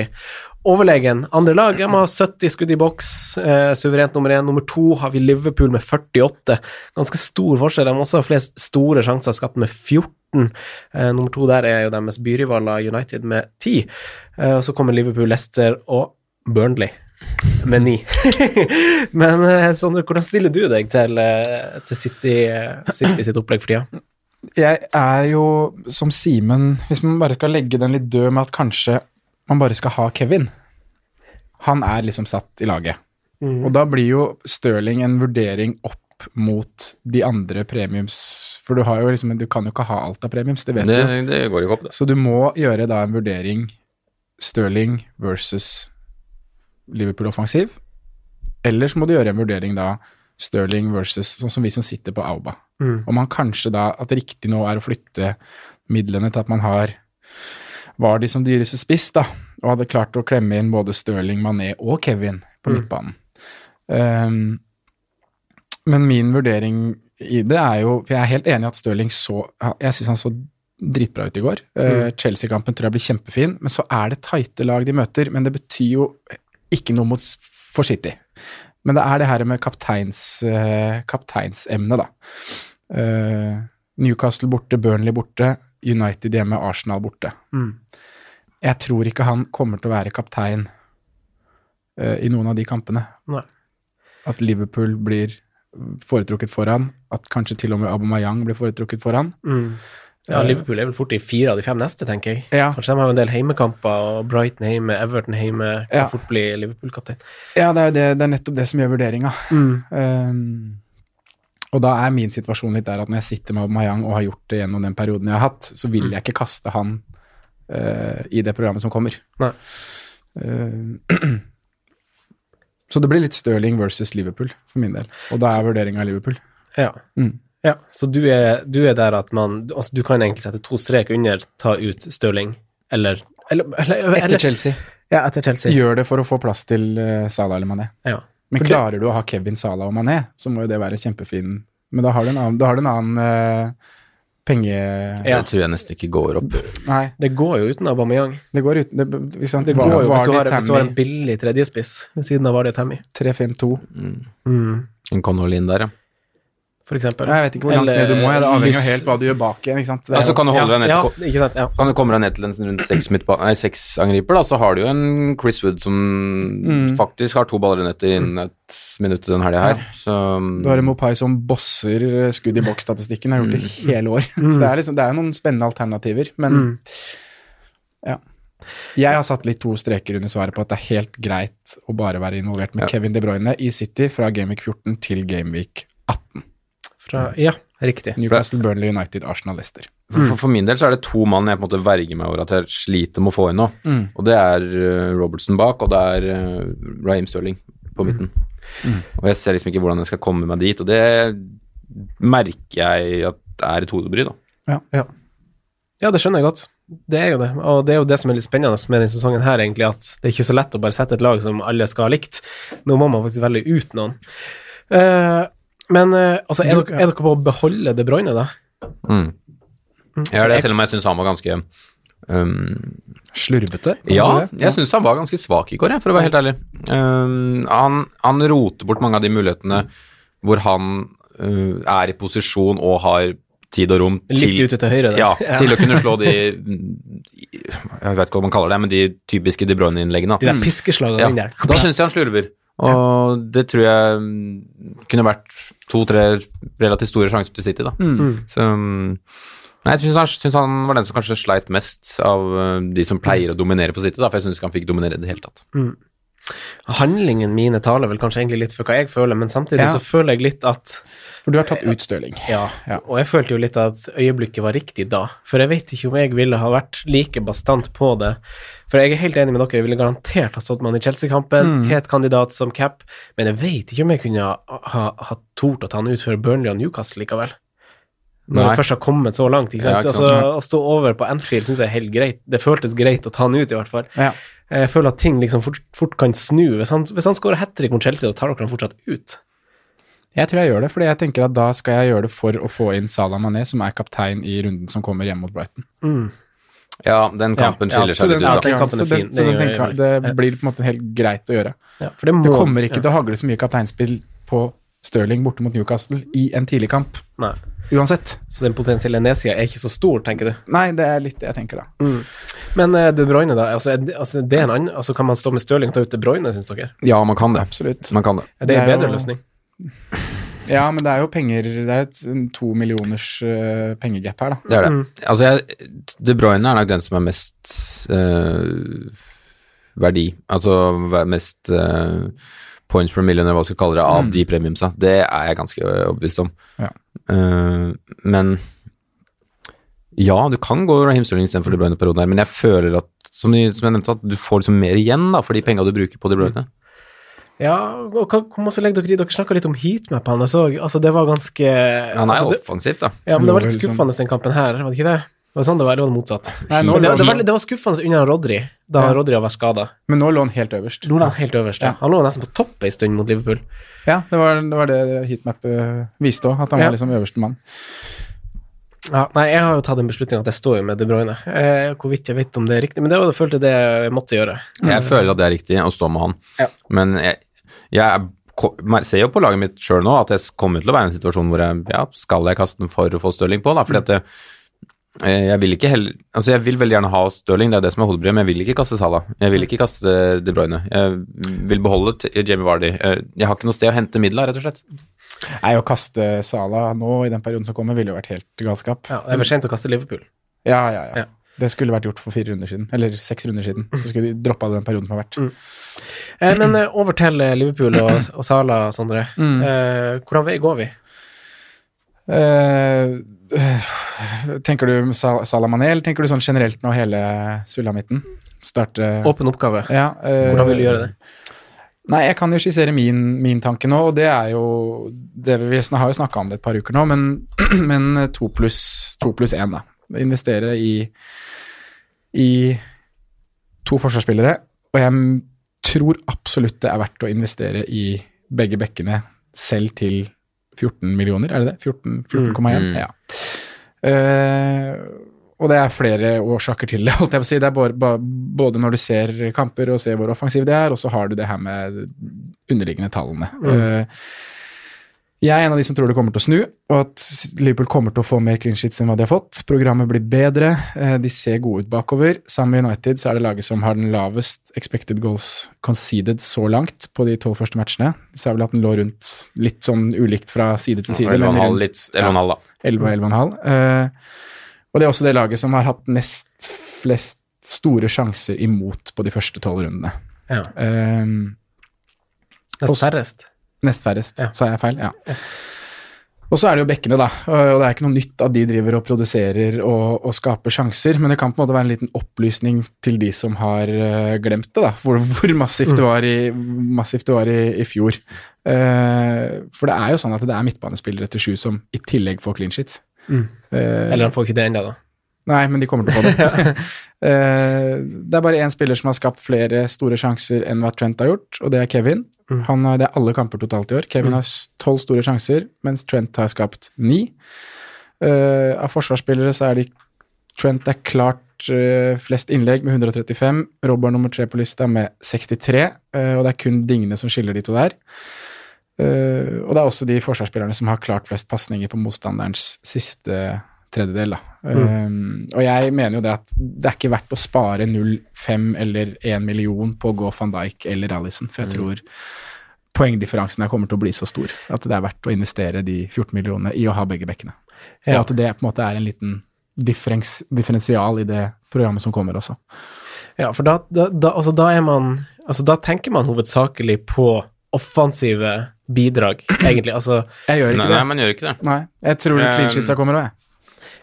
overlegen. Andre lag de har 70 skudd i boks, eh, suverent nummer én. Nummer to har vi Liverpool med 48. Ganske stor forskjell. De har også flest store sjanser skapt med 14. Eh, nummer to der er jo deres byrivaler United med 10. Eh, og så kommer Liverpool, Leicester og Burnley med ni. Men eh, Sondre, hvordan stiller du deg til, eh, til City, eh, City sitt opplegg for tida? Jeg er jo som Simen Hvis man bare skal legge den litt død med at kanskje man bare skal ha Kevin Han er liksom satt i laget. Og da blir jo Stirling en vurdering opp mot de andre premiums For du har jo liksom Du kan jo ikke ha alt av premiums, det vet Det, du det går ikke opp, det. Så du må gjøre da en vurdering Stirling versus Liverpool offensiv. Eller så må du gjøre en vurdering da Stirling versus sånn som vi som sitter på Auba. Om man kanskje da at riktig nå er å flytte midlene til at man har var de som dyreste spiss, da, og hadde klart å klemme inn både Stirling, Mané og Kevin på midtbanen. Um, men min vurdering i det er jo For jeg er helt enig i at Stirling så Jeg syns han så dritbra ut i går. Uh, Chelsea-kampen tror jeg blir kjempefin, men så er det tighte lag de møter. Men det betyr jo ikke noe mot for City. Men det er det her med kapteins, uh, kapteinsemnet, da. Uh, Newcastle borte, Burnley borte, United hjemme, Arsenal borte. Jeg tror ikke han kommer til å være kaptein uh, i noen av de kampene. Nei. At Liverpool blir foretrukket foran, at kanskje til og med Aubameyang blir foretrukket foran. Ja, Liverpool er vel fort i fire av de fem neste, tenker jeg. Ja. Kanskje de har en del heimekamper, og Brighton hjemme, Everton hjemme, kan Ja. fort bli Liverpool-kaptein. Ja, det er, det, det er nettopp det som gjør vurderinga. Um, og da er min situasjon litt der at når jeg sitter med Mayang og har gjort det gjennom den perioden jeg har hatt, så vil jeg ikke kaste han uh, i det programmet som kommer. Nei. Uh, så det blir litt Stirling versus Liverpool for min del. Og da er vurderinga Liverpool. Ja. Mm. Ja. Så du er, du er der at man altså Du kan egentlig sette to strek under, ta ut Stirling, eller, eller, eller, eller Etter Chelsea. Ja, etter Chelsea. Gjør det for å få plass til uh, Salah eller Mané. Ja. Men For det- klarer du å ha Kevin Salah og Mané, så må jo det være kjempefin Men da har du en annen, da har du en annen uh, penge... Ja. Det tror jeg nesten ikke går opp. Nei, Det går jo uten Aubameyang. det går uten det, sant? Det Var- jo hvis du har, hvis du har en billig tredjespiss ved siden av Vardi og Tammy, 3-5-2. mm. En Connolly inn der, ja. Eksempel. Jeg vet ikke hvor langt ned du må, det avhenger jo helt hva du gjør bak igjen. ikke sant? Kan du holde deg ned ja, til ikke sant, ja. Kan du komme deg ned til en rundt seks, nei, seks angriper, da, så har du jo en Chris Wood som Mm. faktisk har to baller i nettet innen et minutt den helga her. Så Du har en Mopai som bosser eh, skudd i boks-statistikken, har gjort det i hele år. Så det er, liksom, det er noen spennende alternativer, men Mm. ja. Jeg har satt litt to streker under svaret på at det er helt greit å bare være involvert med Ja. Kevin De Bruyne i City fra Gameweek 14 til Gameweek 18. Fra, ja, riktig. Newcastle, Burnley, United, Arsenal, Leicester. for, for, for min del så er det to mann jeg på en måte verger meg over at jeg sliter med å få inn nå. Mm. Og det er eh, Robertson bak, og det er uh, Raheem Sterling på midten. Og jeg ser liksom ikke hvordan jeg skal komme meg dit, og det merker jeg at det er et hodebry, da. Ja, det skjønner jeg godt. Det er jo det, og det er jo det som er litt spennende med denne sesongen her, egentlig, at det er ikke så lett å bare sette et lag som alle skal ha likt. Nå må man faktisk velge ut noen. Eh, men eh, altså, er, Du- dere, er dere på å beholde De Bruyne, da? Mm. Jeg gjør det, selv om jeg syns han var ganske um, Slurvete? Ja, si jeg syns han var ganske svak i går, for å være helt ærlig. Um, han, han roter bort mange av de mulighetene hvor han uh, er i posisjon og har tid og rom til, Litt ute til høyre ja, til å kunne slå de Jeg vet ikke hva man kaller det, men de typiske De Bruyne-innleggene. De der piskeslagene Ja, der. da syns jeg han slurver. Og det tror jeg mm, kunne vært to-tre relativt store sjanser til City, da. Mm. Så mm, Nei, jeg syns han, synes han var den som kanskje sleit mest av uh, de som pleier å dominere på City, da, for jeg syns ikke han fikk dominere i det hele tatt. Handlingen mine taler vel kanskje egentlig litt for hva jeg føler, men samtidig Ja. så føler jeg litt at For du har tatt utstøling. Ja, Ja. og jeg følte jo litt at øyeblikket var riktig da. For jeg vet ikke om jeg ville ha vært like bastant på det. For jeg er helt enig med dere, jeg ville garantert ha stått med han i Chelsea-kampen, Mm. het kandidat som cap, men jeg vet ikke om jeg kunne ha, ha, ha tort å ta han ut før Burnley og Newcastle likevel. Når Nei. jeg først har kommet så langt. Ikke sant? Ja. Altså, å stå over på Anfield syns jeg er helt greit. Det føltes greit å ta han ut, i hvert fall. Ja. Jeg føler at ting liksom fort, fort kan snu. Hvis han, hvis han skårer hat trick mot Chelsea, da tar dere han fortsatt ut. Jeg tror jeg gjør det, fordi jeg tenker at da skal jeg gjøre det for å få inn Salah Mané, som er kaptein i runden som kommer hjemme mot Brighton. Ja, den kampen Ja, skiller Så seg litt ut, ja, da. den kampen er så den, fin. så den Den tenker, jeg- det blir på en måte helt greit å gjøre. Ja, for det, må, Det kommer ikke ja. til å hagle så mye kapteinspill på Stirling borte mot Newcastle i en tidlig kamp, Nei. uansett. Så den potensielle nedsida er ikke så stor, tenker du. Nei, det er litt det jeg tenker da. Men uh, De Bruyne, da. Altså, er altså, det er en annen, altså, kan man stå med Stirling og ta ut De Bruyne, syns dere? Ja, man kan det. Absolutt. Man kan det. Er det en Det er bedre jo- løsning? Ja, men det er jo penger Det er et to millioners uh, pengegap her, da. Det er det. Mm. Altså, jeg, De Bruyne er nok den som er mest uh, verdi, altså mest uh, points per million, eller hva du skal kalle det, av de premiumsa. Det er jeg ganske overbevist om. Ja. Eh, men ja, du kan gå Raheem Sterling istedenfor De Bruyne-perioden her, men jeg føler at, som, som jeg nevnte, at du får liksom mer igjen da, for de penga du bruker på De Bruyne. Ja, og hvor masse legger dere i? Dere snakka litt om heatmap, han. Så, altså, det var ganske Han er altså, offensivt, da. Ja, men det var litt vel skuffende den kampen her, var det ikke det? Var det sånn det var, det var motsatt? Nei, nå det, det, var, det var skuffende under Rodri, da Ja. Rodri har vært skada. Men nå lå han helt øverst. Nå lå han helt øverst. Ja. Ja. Han lå nesten på topp ei stund mot Liverpool. Ja, det var det, var det heatmapet viste òg, at han Ja. var liksom øverste mann. Ja, nei, jeg har jo tatt en beslutning at jeg står jo med De Bruyne. Eh, hvorvidt jeg vet om det er riktig, men det var det følte det jeg måtte gjøre. Jeg føler at det er riktig å stå med han, Ja. men jeg, jeg er, ser jo på laget mitt sjøl nå at jeg kommer til å være i en situasjon hvor jeg ja, skal jeg kaste den for å få Stirling på, da, fordi at det, eh, jeg vil ikke heller Altså, jeg vil veldig gjerne ha Stirling, det er det som er hodebryet, men jeg vil ikke kaste Salah. Jeg vil ikke kaste De Bruyne. Jeg vil beholde Jamie Vardy. Eh, Jeg har ikke noe sted å hente midler, rett og slett. Nei, å kaste Salah nå i den perioden som kommer, ville jo vært helt galskap. Ja, det er for sent å kaste Liverpool. Ja, ja, ja. Ja. Det skulle vært gjort for fire runder siden, eller seks runder siden. Så skulle de droppa den perioden som har vært. Eh, men eh, over til eh, Liverpool og, og Sala, Sondre. Mm. Eh, hvordan vei går vi? Eh, tenker du Sal- Salah eller tenker du sånn generelt nå hele sulamitten? Starte Åpen oppgave. ja, eh, Hvordan vil du gjøre det? Nei, jeg kan jo skissere min, min tanke nå, og det er jo det Vi har jo snakka om det et par uker nå, men, men to pluss én, da. Investere i, i to forsvarsspillere, og jeg tror absolutt det er verdt å investere i begge bekkene selv til 14 millioner, er det det? 14 14,1? Mm. Ja. Uh, og det er flere årsaker til det. holdt jeg på å si. Det er både, både når du ser kamper og ser hvor offensiv de er, og så har du det her med underliggende tallene. Mm. Eh, jeg er en av de som tror det kommer til å snu, og at Liverpool kommer til å få mer clean sheets enn hva de har fått. Programmet blir bedre, eh, de ser gode ut bakover. Sammen med United så er det laget som har den lavest expected goals conceded så langt på de tolv første matchene. Så jeg vil at den lå rundt litt sånn ulikt fra side til side. men 11,5 rundt- litt, 11,5 da. 11 og 11,5. Eh, og det er også det laget som har hatt nest flest store sjanser imot på de første tolv rundene. Ja. Eh, Nest færrest. Nest færrest, Ja. sa jeg feil? Ja. Og så er det jo bekkene, da. Og det er ikke noe nytt at de driver og produserer og, og skaper sjanser, men det kan på en måte være en liten opplysning til de som har eh, glemt det, da. Hvor, hvor massivt det var i, massivt det var i, i fjor. Uh, for det er jo sånn at det er midtbanespillere til sju som i tillegg får clean sheets. Mm. Uh, Eller han får ikke det ennå, da. Nei, men de kommer til å få det. uh, det er bare én spiller som har skapt flere store sjanser enn hva Trent har gjort, og det er Kevin. Mm. Han har, det er alle kamper totalt i år. Kevin Mm. har tolv store sjanser, mens Trent har skapt ni. Uh, av forsvarsspillere så er de Trent er klart uh, flest innlegg med 135. Robber nummer tre på lista med 63, uh, og det er kun dingene som skiller de to der. Eh, og det er også de forsvarsspillerne som har klart flest pasninger på motstanderens siste tredjedel. Da. Eh, og jeg mener jo det at det er ikke verdt å spare 0,5 eller 1 million på å gå van Dijk eller Alison, for jeg tror poengdifferansen her kommer til å bli så stor at det er verdt å investere de 14 millionene i å ha begge bekkene. Ja. Og at det på en måte er en liten differens, differensial i det programmet som kommer også. Ja, for da, da, da, altså, da er man Altså, da tenker man hovedsakelig på offensive bidrag, egentlig. Altså Jeg gjør ikke Nei, det. nei, man gjør ikke det. Nei, jeg tror clean clean sheetsa kommer òg, jeg.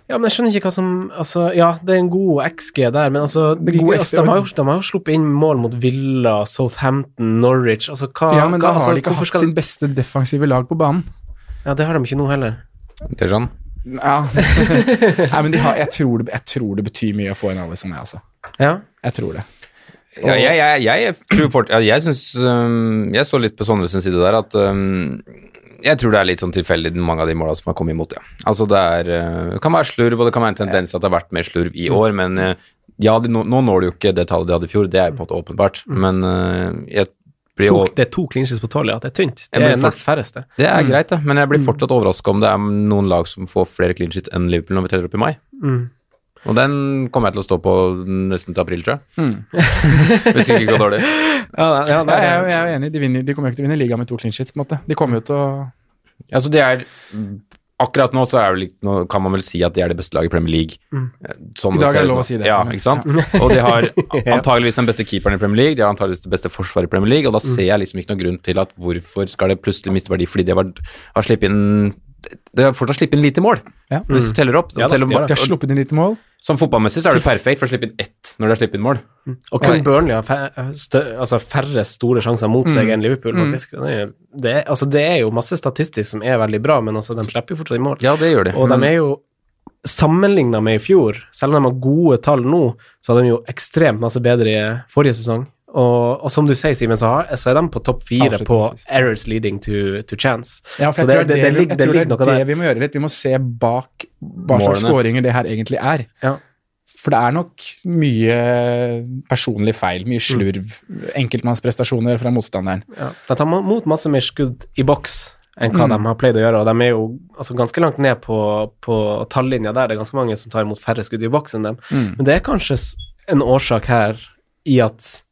Ja, men jeg skjønner ikke hva som Altså, ja, det er en god XG der, men altså, de, er god altså XG, de, har jo, de har jo sluppet inn mål mot Villa, Southampton, Norwich Altså, hva Ja, men da har altså, de ikke hatt skal- sin beste defensive lag på banen. Ja, det har de ikke nå heller. Det er sånn. Ja. Nei, men de har, jeg, tror det, jeg tror det betyr mye å få en som er, altså. Ja. Jeg tror det. Ja, jeg, jeg, jeg, tror fort, jeg synes um, Jeg står litt på Sondres side der at um, jeg tror det er litt sånn tilfeldig mange av de måla som har kommet imot, ja. Altså det er uh, Det kan være slurv, og det kan være en tendens at det har vært mer slurv i år, men uh, ja, de, nå, nå når du jo ikke det tallet de hadde i fjor, det er på en måte åpenbart, men uh, jeg blir To, det er to clean på tolv, ja. Det er tynt. Det er nest færreste. Det er greit, da, men jeg blir fortsatt overraska om det er noen lag som får flere clean enn Liverpool når vi teller opp i mai. Mm. Og den kommer jeg til å stå på nesten til april, tror jeg. Mm. Hvis ikke går dårlig. Ja, ja, Ja, nei, jeg, jeg er enig, de, vinner, de kommer jo ikke til å vinne ligaen med to clean sheets, på en måte. De kommer jo til å Ja, så de er Akkurat nå så er det litt, nå kan man vel si at de er det beste laget i Premier League. Mm. Sånn I dag er det lov å si det, Ja, ikke sant? Og de har antageligvis den beste keeperen i Premier League, de har antageligvis det beste forsvaret i Premier League, og da ser jeg liksom ikke noen grunn til at hvorfor skal det plutselig miste verdi fordi de har, har sluppet inn Det har fortsatt sluppet inn lite mål, Ja. hvis du teller opp. Ja da, teller, de har De har sluppet inn lite mål. Som fotballmessig så er det perfekt for å slippe inn ett når de har sluppet inn mål. Og kun Burnley har fær, altså færre store sjanser mot seg Mm. enn Liverpool, faktisk. Det er, det, er, altså, det er jo masse statistisk som er veldig bra, men altså, de slipper jo fortsatt inn mål. Ja, det gjør de. Og de er jo sammenligna med i fjor, selv om de har gode tall nå, så hadde de jo ekstremt masse bedre i forrige sesong. Og, og som du sier, Simen, så, har- så er de på topp fire på errors leading to, to chance. Ja, for så jeg det, tror det, det, vi- ligger, jeg det tror det er der. det vi må gjøre litt. Vi må se bak hva slags skåringer det her egentlig er. Ja. For det er nok mye personlig feil, mye slurv, enkeltmannsprestasjoner fra motstanderen. Ja. De tar mot masse mer skudd i boks enn hva Mm. de har pleid å gjøre, og de er jo altså, ganske langt ned på, på tallinja der. Det er ganske mange som tar imot færre skudd i boks enn dem. Mm. Men det er kanskje en årsak her i at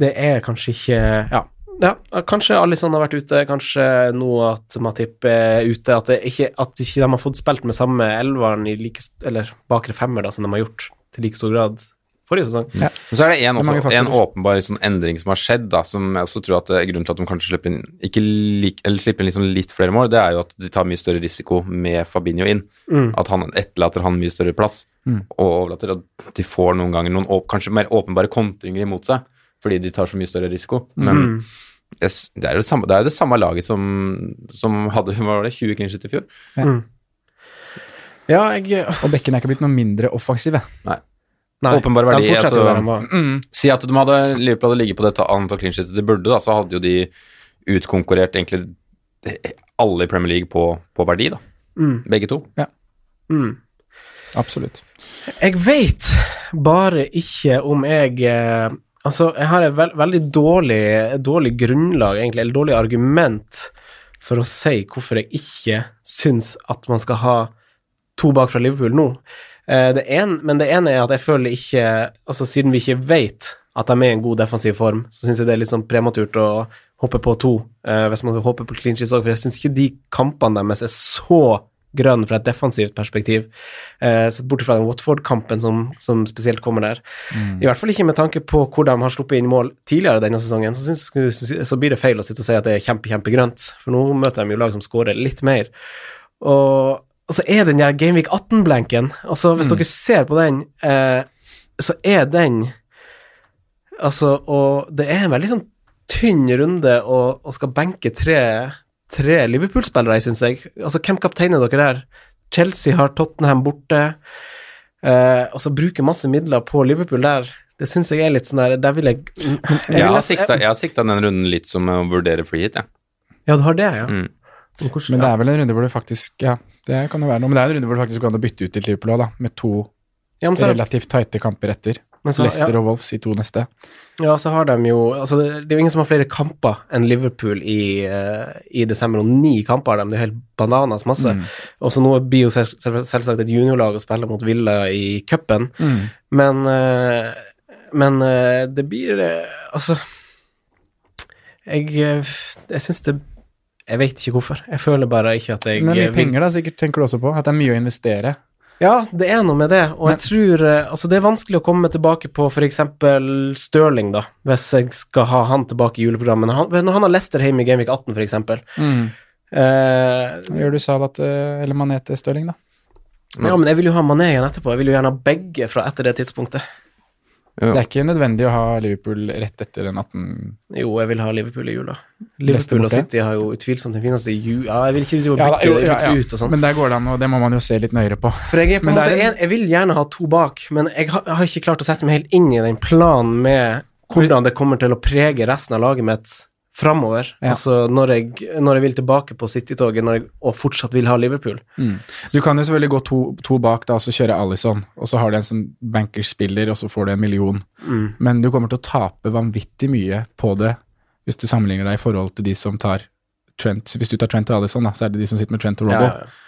det er kanskje ikke Ja, ja kanskje Alison har vært ute, kanskje nå at Matip er ute, at, det ikke, at ikke de har fått spilt med samme elveren i like, eller bakre femmer da, som de har gjort til like stor grad forrige sesong. Ja. Men så er det en, Det er en åpenbar sånn endring som har skjedd, da, som jeg også tror at det er grunnen til at de kanskje slipper inn ikke lik, eller slipper inn liksom litt flere mål, det er jo at de tar mye større risiko med Fabinho inn. Mm. At han etterlater han mye større plass, Mm. og overlater at de får noen ganger noen åp kanskje mer åpenbare kontringer imot seg, fordi de tar så mye større risiko. Men Mm. det er jo det samme, det er jo det samme laget som, som hadde hva var det, 20 clean shit i fjor. Mm. Ja, jeg Og bekken er ikke blitt noe mindre offensive. Nei, Åpenbar verdi, de fortsetter jo altså-. Mm. Si at de hadde, Liverpool hadde ligget på dette antall clean sheets de burde, da, så hadde jo de utkonkurrert egentlig alle i Premier League på, på verdi, da. Mm. Begge to. Mm. Absolutt. Jeg veit bare ikke om jeg eh, Altså, jeg har et veld, veldig dårlig, dårlig grunnlag, egentlig, eller dårlig argument for å si hvorfor jeg ikke syns at man skal ha to bak fra Liverpool nå. Eh, det en, men det ene er at jeg føler ikke Altså, siden vi ikke vet at de er i en god defensiv form, så syns jeg det er litt sånn prematurt å hoppe på to, eh, hvis man hoppe på clean sheets òg, for jeg syns ikke de kampene deres er så grønn fra et defensivt perspektiv. Eh, Sett bort fra den Watford-kampen som, som spesielt kommer der. Mm. I hvert fall ikke med tanke på hvor de har sluppet inn mål tidligere denne sesongen, så, synes, så, blir det feil å sitte og si at det er kjempe, kjempegrønt, for nå møter de jo lag som skårer litt mer. Og, og så er den der Gameweek 18-blenken altså Hvis Mm. dere ser på den, eh, så er den Altså, og det er en veldig sånn tynn runde og, og skal benke tre, tre Liverpool-spillere, syns jeg. Altså, hvem kapteiner dere der? Chelsea har Tottenham borte. Og altså, bruker masse midler på Liverpool der, det syns jeg er litt sånn der Der vil jeg Jeg, vil Jeg sikta, jeg har sikta den runden litt som å vurdere free hit, jeg. Ja, du har det, ja. Mm. Men det er vel en runde hvor du faktisk Ja, det kan jo være noe. Men det er en runde hvor du faktisk går an å bytte ut til Liverpool òg, da. Med to Ja, men så relativt tighte kamper etter. Men så- Leicester ja. og Wolves i to neste. Ja, så har de jo Altså, det, det er jo ingen som har flere kamper enn Liverpool i, uh, i desember, og ni kamper har de. Det er helt bananas masse. Mm. Og så nå blir jo selv, selv, selvsagt et juniorlag å spille mot Villa i cupen, Mm. men uh, Men uh, det blir Altså Jeg, jeg syns det Jeg vet ikke hvorfor. Jeg føler bare ikke at jeg Men mye penger, da, sikkert, tenker du også på. At det er mye å investere. Ja, det er noe med det, og jeg tror eh, Altså, det er vanskelig å komme tilbake på f.eks. Stirling, da, hvis jeg skal ha han tilbake i juleprogrammet. Når han, når han har Lester hjemme i Gameweek 18, f.eks. Mm. Eh, gjør du Salat til Eller Mané til Stirling, da? ja, men jeg vil jo ha Mané igjen etterpå. Jeg vil jo gjerne ha begge fra etter det tidspunktet. Ja. Det er ikke nødvendig å ha Liverpool rett etter den 18 Jo, jeg vil ha Liverpool i jula. Liverpool og? City har jo utvilsomt den fineste jula. Ja, jeg vil ikke drive og Ja, da, bytte, jo, ja, bytte ja. ut og sånn. Men der går det an, og det må man jo se litt nøyere på. For jeg er på en måte er en, Jeg vil gjerne ha to bak, men jeg har, jeg har ikke klart å sette meg helt inn i den planen med hvordan det kommer til å prege resten av laget mitt framover. Ja. Altså når jeg, når jeg vil tilbake på City-toget og fortsatt vil ha Liverpool. Du kan jo selvfølgelig gå to, to bak da, og så kjøre Alison, og så har du en som bankerspiller, og så får du en million. Mm. Men du kommer til å tape vanvittig mye på det hvis du sammenligner deg i forhold til de som tar Trent. Hvis du tar Trent og Alison, da, så er det de som sitter med Trent og Ja, Robbo. ja.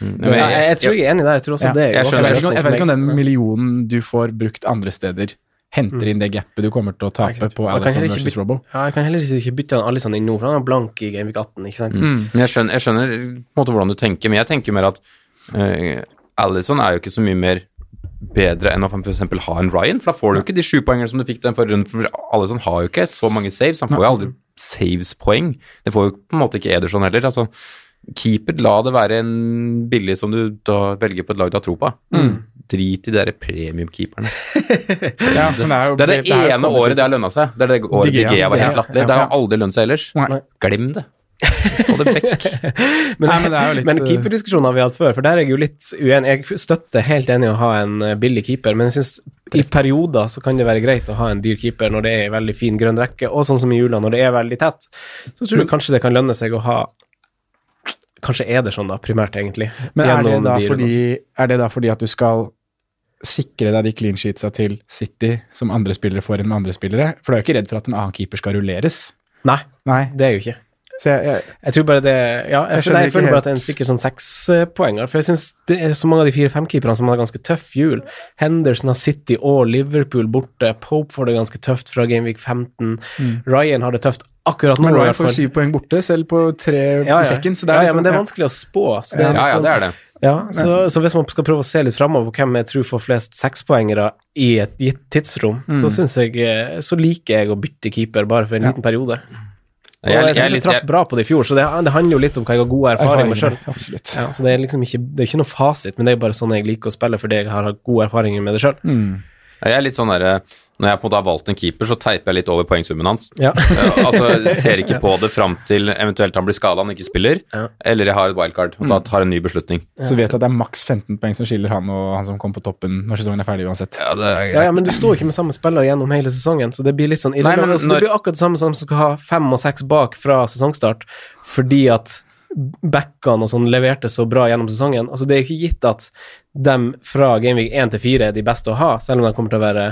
Mm. Ja, jeg, jeg tror jeg er enig der. Jeg tror også Ja, det jeg jeg vet ikke om den millionen du får brukt andre steder, henter inn det gapet du kommer til å tape på Alison versus Robbo. Ja, jeg kan heller ikke bytte han Alison inn nå, for han er blank i Gameweek 18, ikke sant? Mm. Men jeg skjønner, jeg skjønner på en måte hvordan du tenker, men jeg tenker mer at uh, Alison er jo ikke så mye mer bedre enn å for eksempel ha en Ryan, for da får du jo ikke de sju poengene som du fikk den forrige runden, for Alison har jo ikke så mange saves, han får jo aldri saves-poeng. Det får jo på en måte ikke Ederson heller. altså Keeper, la det være en billig som du da velger på et lag du har tro på. Drit i de der premiumkeeperne. Ja, det, det er Det er det, er ene året det har lønna seg. Det er det året Digea. Digea var helt latterlig. ja, Det har aldri lønt seg ellers. Nei. Glem det. Få det vekk. Men, Nei, men litt, men eh, keeperdiskusjonen har vi hatt før, for der er jeg jo litt uenig. Jeg støtter helt enig i å ha en eh, billig keeper, men jeg syns i perioder så kan det være greit å ha en dyr keeper når det er en veldig fin grønn rekke, og sånn som i jula, når det er veldig tett. Så tror jeg kanskje det kan lønne seg å ha Kanskje er det sånn, da, primært, egentlig. Men er det, da fordi, er det da fordi at du skal sikre deg de clean sheetsa til City som andre spillere får enn med andre spillere? For du er jo ikke redd for at en annen keeper skal rulleres? Nei, Nei. det er jo ikke. Så jeg, jeg, Jeg tror bare det Ja, jeg, Jeg jeg føler bare at det er en sikkert sånn sekspoenger. For jeg syns det er så mange av de fire-fem-keeperne som har ganske tøff jul. Henderson har City og Liverpool borte. Pope får det ganske tøft fra Gameweek 15. Ryan har det tøft akkurat nå. men Ryan får syv poeng borte, selv på tre ja, ja. i sekken. Så det ja, er ja, men liksom- det er vanskelig å spå. Så det er Ja, ja, sånn- det er det. Ja, så, så hvis man skal prøve å se litt framover på hvem jeg tror får flest sekspoengere i et gitt tidsrom, så synes jeg Så liker jeg å bytte keeper bare for en liten periode. Og Jeg, jeg, jeg, jeg jeg, traff bra på det i fjor, så det, det handler jo litt om hva jeg har god erfaring med sjøl. Ja, så det er liksom ikke, det er ikke noe fasit, men det er bare sånn jeg liker å spille fordi jeg har gode erfaringer med det sjøl. Mm. jeg er litt sånn derre Når jeg på en måte har valgt en keeper, så teiper jeg litt over poengsummen hans. Ja. Eh, altså, Ser ikke på det fram til eventuelt han blir skada, han ikke spiller, Ja. eller jeg har et wildcard og da tar en ny beslutning. Så vet du at det er maks 15 poeng som skiller han og han som kom på toppen når sesongen er ferdig uansett. Ja, det er Ja, ja, men du står jo ikke med samme spiller gjennom hele sesongen, så det blir litt sånn Nei, men når- Det blir akkurat det samme som som skal ha fem og seks bak fra sesongstart, fordi at backene og sånn leverte så bra gjennom sesongen. Altså, det er jo ikke gitt at dem fra Gameweek 1 til 4 er de beste å ha, selv om de kommer til å være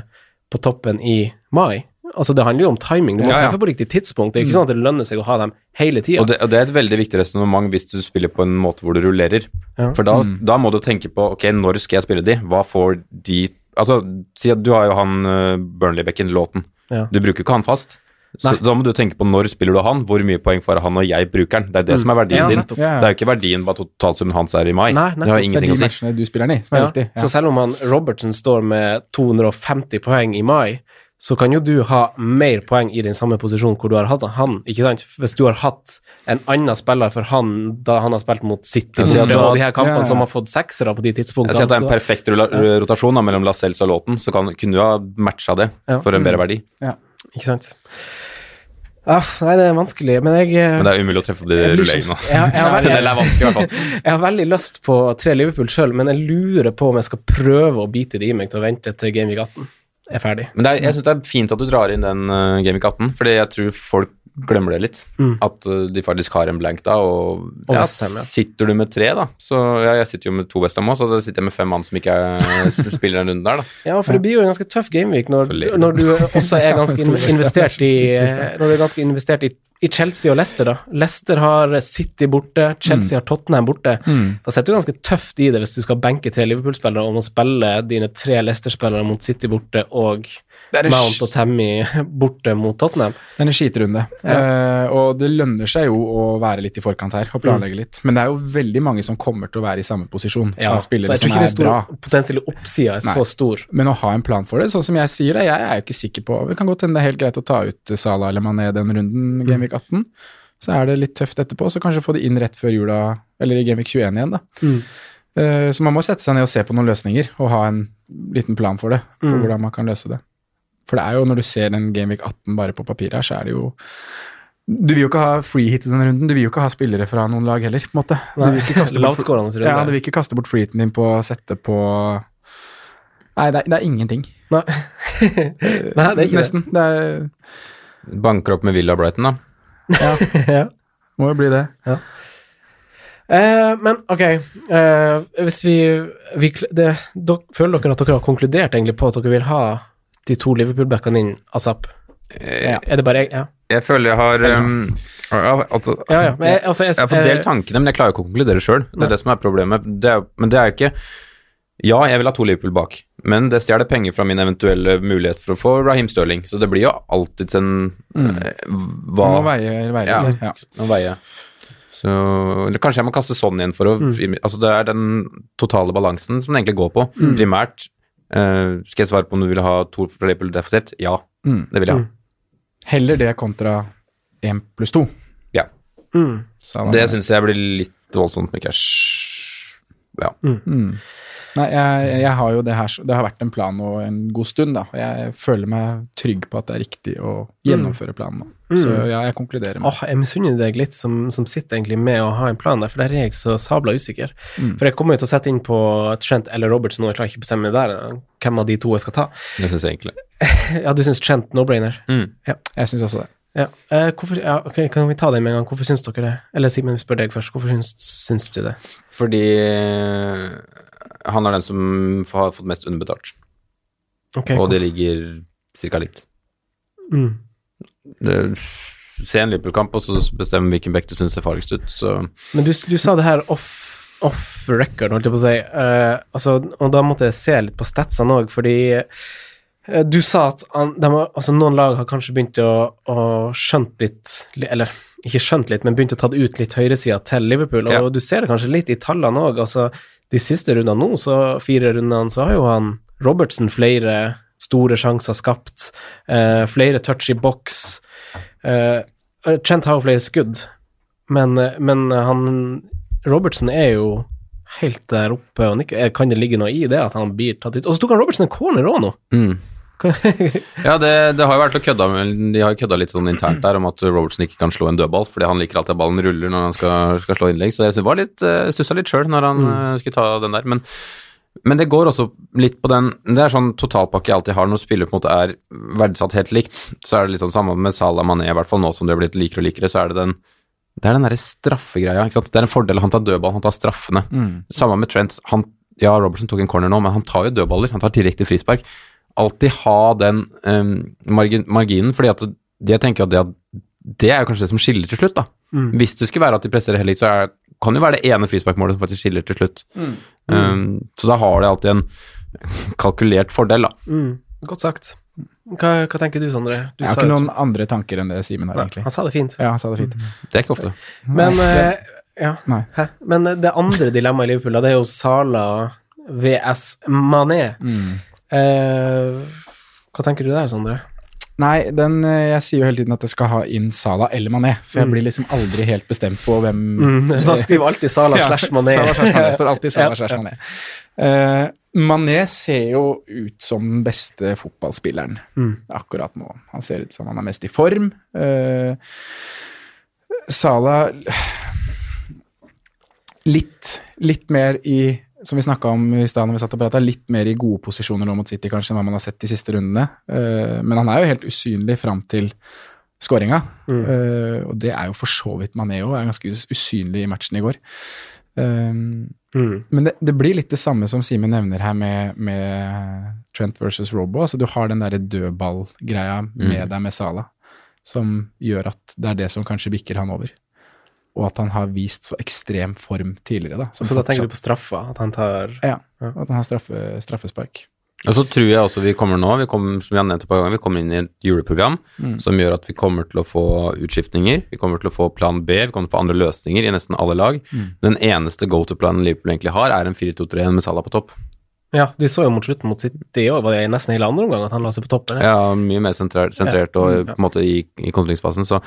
på toppen i mai. Altså, det handler jo om timing. Du må Ja, ja. treffe på riktig tidspunkt. Det er ikke sånn at det lønner seg å ha dem hele tida. Og det, og det er et veldig viktig resonnement hvis du spiller på en måte hvor du rullerer. Ja. For da, da må du tenke på ok, når skal jeg spille de? Hva får de Altså, du har jo han uh, Burnley-bekken, låten. Ja. Du bruker ikke han fast. Så da må du tenke på når spiller du han, hvor mye poeng får han og jeg bruker han. Det er det som er verdien Ja, din. Ja, ja. Det er jo ikke verdien bare totalsummen hans er i mai. Nei, det har ingenting Det er de å si. du spiller den i, som er Ja. viktig. Så selv om han Robertsen står med 250 poeng i mai, så kan jo du ha mer poeng i den samme posisjonen hvor du har hatt han, ikke sant? Hvis du har hatt en annen spiller for han da han har spilt mot City Ja, og de her kampene ja, ja. som har fått seksere på de tidspunktene. Jeg sier at det er en perfekt rotasjon da, mellom Lascelles og låten, så kan, kunne du ha matcha det Ja. for en bedre verdi. Ikke sant? Ah, nei, det er vanskelig, men jeg eh, Men det er umulig å treffe opp de rulleringene. jeg, har veldig, lyst på tre Liverpool sjøl, men jeg lurer på om jeg skal prøve å bite det i meg til å vente til Gameweek 18 er ferdig. Men er, jeg syns det er fint at du drar inn den uh, Gameweek 18, fordi jeg tror folk glemmer det litt. Mm. At uh, de faktisk har en blank da, og, Og ja, West ja. sitter du med tre, da Så ja, jeg sitter jo med to Westham òg, så da sitter jeg med fem mann som ikke er, spiller den runden der, da. Ja, for det blir jo en ganske tøff gameweek når, når du også er ganske investert i Når du er ganske investert i, i Chelsea og Leicester, da. Leicester har City borte, Chelsea har Tottenham borte. Da sitter du ganske tøft i det hvis du skal benke tre Liverpool-spillere og må spille dine tre Leicester-spillere mot City borte og Mount og Tammy borte mot Tottenham. Det er en skitrunde, eh, og det lønner seg jo å være litt i forkant her og planlegge litt. Men det er jo veldig mange som kommer til å være i samme posisjon Ja, så jeg tror ikke er den store potensielle oppsida er Nei. så stor. Men å ha en plan for det, sånn som jeg sier det, jeg er jo ikke sikker på Det kan godt hende det er helt greit å ta ut Salah eller Mané den runden, Mm. Gameweek 18. Så er det litt tøft etterpå, så kanskje få det inn rett før jula, eller i Gameweek 21 igjen, da. Mm. Eh, så man må sette seg ned og se på noen løsninger, og ha en liten plan for det, på Mm. hvordan man kan løse det. For det er jo, når du ser en Gameweek 18 bare på papiret her, så er det jo Du vil jo ikke ha free hit i den runden, du vil jo ikke ha spillere fra noen lag heller, på en måte. Du vil ikke kaste bort, Lavtskårende ja, du vil ikke kaste bort free hiten din på å sette på Nei, det er, det er ingenting. Nei. Nei, det er ikke Nesten. Det er, Banker opp med Villa Brighton, da. det. ja. må jo bli det. Eh, men ok, eh, hvis vi, vi det, dok, Føler dere at dere har konkludert egentlig på at dere vil ha de to Liverpool-backene inn asap? Eh, Er det bare jeg? Ja. Jeg føler jeg har um, altså, Ja, ja. Jeg, altså, jeg, Jeg har fått delt tankene, men jeg klarer ikke å konkludere sjøl. Det Nei. er det som er problemet. Det er, men det er jo ikke Ja, jeg vil ha to Liverpool bak, men det stjeler penger fra min eventuelle mulighet for å få Raheem Sterling. Så det blir jo alltids en mm. Du Hva må veie, veie Ja. litt. Ja. Å veie. Så eller kanskje jeg må kaste sånn igjen for å Mm. Altså det er den totale balansen som det egentlig går på. Primært eh, Skal jeg svare på om du vil ha to fra Liverpool defensivt? Ja, Mm. det vil jeg ha. Heller det kontra én pluss to. Ja. mm. Det syns jeg blir litt voldsomt med cash. Ja. Mm. Nei, jeg, jeg har jo det her Det har vært en plan nå en god stund, da. Og jeg føler meg trygg på at det er riktig å gjennomføre planen nå. Så ja, jeg konkluderer med Åh, jeg misunner deg litt som, som sitter egentlig med å ha en plan der, for der er jeg så sabla usikker. Mm. For jeg kommer jo til å sette inn på Trent eller Robertson, og jeg klarer ikke å bestemme meg der eh, hvem av de to jeg skal ta. Det syns jeg egentlig. Ja, du syns Trent no-brainer? Mm. Jeg syns også det. Ja. Eh, hvorfor, ja, okay, kan vi ta det med en gang? Hvorfor syns dere det? Eller Simen, vi spør deg først. Hvorfor syns, syns du det? Fordi eh, han er den som har fått mest underbetalt, Ok, og det ligger cirka likt. Mm. Se en Liverpool-kamp, og så bestemme hvilken back du syns ser farligst ut. Så Men du, du sa det her off, off record, holdt jeg på å si. Uh, altså, og da måtte jeg se litt på statsene òg, fordi uh, du sa at an, de har, altså, noen lag har kanskje begynt å, å skjønt litt Eller ikke skjønt litt, men begynt å ta ut litt høyresida til Liverpool. Og Ja. du ser det kanskje litt i tallene òg. Altså, de siste rundene nå, så fire rundene, så har jo han Robertson flere store sjanser skapt. eh, flere touch i boks. Eh, Trent har jo flere skudd, men, eh, men han Robertson er jo helt der oppe og nikker. Eh, Kan det ligge noe i det at han blir tatt ut? Og så tok han Robertson en corner òg nå. mm. Ja, det, det har jo vært å kødda med De har jo kødda litt sånn internt der om at Robertson ikke kan slå en dødball, fordi han liker alltid at ballen ruller når han skal, skal slå innlegg. Så jeg var litt, uh, stussa litt sjøl når han mm. skulle ta den der. Men, men det går også litt på den Det er sånn totalpakke jeg alltid har når spiller på en måte er verdsatt helt likt. Så er det litt sånn samme med Salah Mané, i hvert fall nå som de har blitt likere og likere, så er det den det er den derre straffegreia. Ikke sant? Det er en fordel. Han tar dødball, han tar straffene. Mm. Samme med Trent. Han, ja, Robertson tok en corner nå, men han tar jo dødballer. Han tar direkte frispark. Alltid ha den um, margin, marginen, fordi at det, jeg tenker at det, det er jo kanskje det som skiller til slutt, da. Mm. Hvis det skulle være at de presterer helt likt, så er, kan jo være det ene frisparkmålet som faktisk skiller til slutt. Mm. Um, så da har det alltid en kalkulert fordel, da. Mm. Godt sagt. Hva, hva tenker du, Sondre? Du Jeg har sa ikke noen noen andre tanker enn det Simen har, egentlig. Han sa det fint. Ja, han sa det fint. Det er ikke ofte. Men, eh, ja. Nei. Hæ? Men eh, det andre dilemmaet i Liverpool, det er jo Sala VS Mané. Mm. Uh, hva tenker du der, Sondre? Nei, den, eh, jeg sier jo hele tiden at jeg skal ha inn Salah eller Mané, for jeg Mm. blir liksom aldri helt bestemt på hvem Mm, da skriver alltid Sala Ja, slash Mané. Salah slash Mané. Står alltid Salah Ja, slash. Mané. Uh, Mané ser jo ut som den beste fotballspilleren Mm. akkurat nå. Han ser ut som han er mest i form. Uh, Salah litt, litt mer i som vi snakka om i stad, når vi satt og pratet, litt mer i gode posisjoner nå mot City kanskje enn hva man har sett de siste rundene. Eh, men han er jo helt usynlig fram til skåringa. Mm. Eh, og det er jo for så vidt Mané òg, er ganske usynlig i matchen i går. Eh, Mm. men det, det blir litt det samme som Simen nevner her med, med Trent versus Robo. Altså du har den derre dødballgreia med Mm. deg med Sala, som gjør at det er det som kanskje bikker han over. Og at han har vist så ekstrem form tidligere, da. så Så da tenker du på straffa? At han tar Ja, Ja. at han har straffe, straffespark. Og så tror jeg også vi kommer nå, vi kommer, som vi har nevnt et par ganger, vi kommer inn i et juleprogram Mm. som gjør at vi kommer til å få utskiftninger, vi kommer til å få plan B, vi kommer til å få andre løsninger i nesten alle lag. Mm. Den eneste go-to-planen Liverpool egentlig har, er en 4-2-3 med Salah på topp. Ja, de så jo mot slutten mot City òg, var det nesten hele andre omgang at han la seg på toppen? ja? Ja, mye mer sentrert, sentrert og på en måte i, i kontringsfasen, så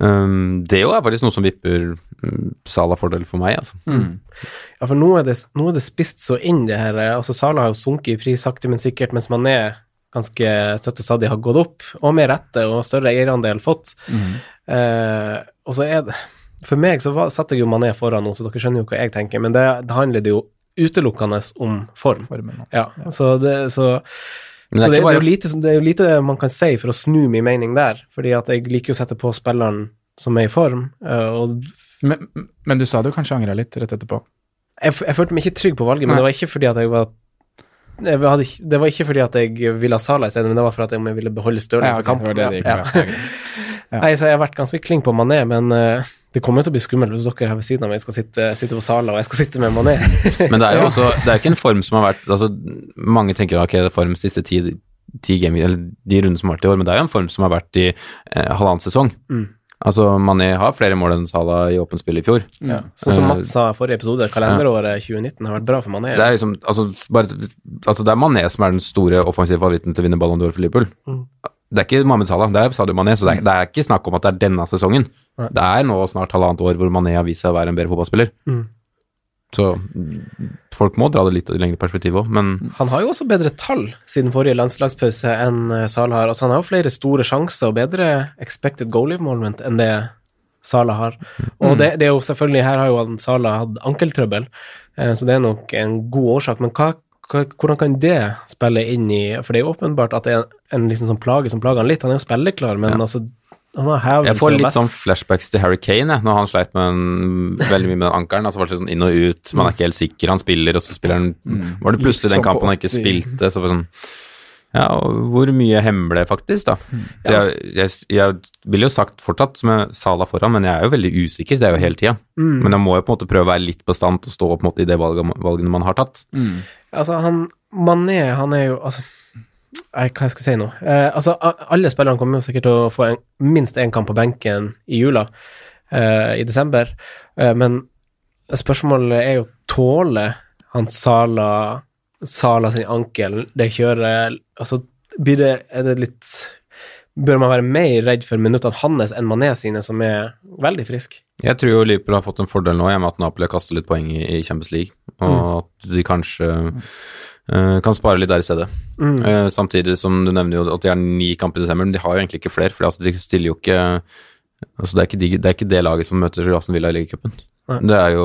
um, det jo er faktisk noe som vipper um, Salah-fordel for meg, altså. Mm. Ja, for nå er, det, nå er det spist så inn, det her. eh, Altså, Sala har jo sunket i pris sakte, men sikkert, mens man er ganske støtt og stadig har gått opp, og med rette, og større eierandel fått. Mm. Uh, og så er det For meg så var, satte jeg jo Mané foran nå, så dere skjønner jo hva jeg tenker, men det, det handler det jo utelukkende om form. Formen hans. Ja, så det, så, Men så det er det, ikke det, er jo lite, det er jo lite man kan si for å snu min mening der, fordi at jeg liker å sette på spilleren som er i form, eh, og Men, men du sa du kanskje angra litt rett etterpå. jeg, jeg følte meg ikke trygg på valget, men Nei. det var ikke fordi at jeg var jeg hadde, det var ikke fordi at jeg ville ha Sala i stedet, men det var for at jeg ville beholde Stirling Ja, for ok, kampen. det var det det gikk Ja, ja. Ja, Nei, så jeg har vært ganske kling på Mané, men uh, det kommer til å bli skummelt hvis dere her ved siden av meg skal sitte, sitte på Sala, og jeg skal sitte med Mané. Men det er jo også, det er ikke en form som har vært altså, Mange tenker ok, det er form siste ti, ti game, eller de rundene som har vært i år, men det er jo en form som har vært i eh, halvannen sesong. Mm. Altså, Mané har flere mål enn Salah i åpent spill i fjor. Ja. Sånn som Mats sa i forrige episode, kalenderåret 2019 har vært bra for Mané. Det er liksom, altså, bare, altså det er Mané som er den store offensive favoritten til å vinne Ballon d'Or for Liverpool. Mm. Det er ikke Mohammed Salah, det er Sadio Mané, så det er, det er ikke snakk om at det er denne sesongen. Nei. Det er nå snart halvannet år hvor Mané har vist seg å være en bedre fotballspiller. Mm. Så mm, folk må dra det litt i lengre perspektiv òg, men Han har jo også bedre tall siden forrige landslagspause enn eh, Salah har. Altså, han har jo flere store sjanser og bedre expected goal involvement enn det Salah har. Og det, det er jo selvfølgelig Her har jo Salah hatt ankeltrøbbel, eh, så det er nok en god årsak. Men hva, hvordan kan det spille inn i For det er jo åpenbart at det er en liksom sånn plage som plager han litt. Han er jo spilleklar, men altså han har hevelse jeg får litt sånn flashbacks til Harry Kane, jeg, når han sleit med en, veldig mye med den ankelen. Altså var det sånn inn og ut, man er ikke helt sikker, han spiller, og så spiller han Var det plutselig den Sånn kampen han ikke spilte, så var det sånn Ja, og hvor mye hemmer det faktisk, da? Så altså- jeg, jeg, jeg ville jo sagt fortsatt som jeg sa da foran, men jeg er jo veldig usikker, så det er jo hele tida. Mm. Men jeg må jo på en måte prøve å være litt på stand og stå opp mot i de valgene, valgene man har tatt. Altså, han Mané, han er jo altså jeg, hva jeg skal si nå? Eh, altså, alle spillerne kommer jo sikkert til å få en, minst én kamp på benken i jula, eh, i desember, eh, men spørsmålet er jo tåler han Sala Sala sin ankel, det kjøret Altså, blir det Er det litt Bør man være mer redd for minuttene hans enn Mané sine, som er veldig frisk? Jeg tror jo Liverpool har fått en fordel nå, i og med at Napoli har kastet litt poeng i, i Champions League, og at de kanskje uh, kan spare litt der i stedet. Mm. Uh, samtidig som du nevner jo at de har ni kamper i desember, men de har jo egentlig ikke flere, for altså, de stiller jo ikke altså, det, er ikke de, det er ikke det laget som møter Aston Villa i ligacupen. Det er jo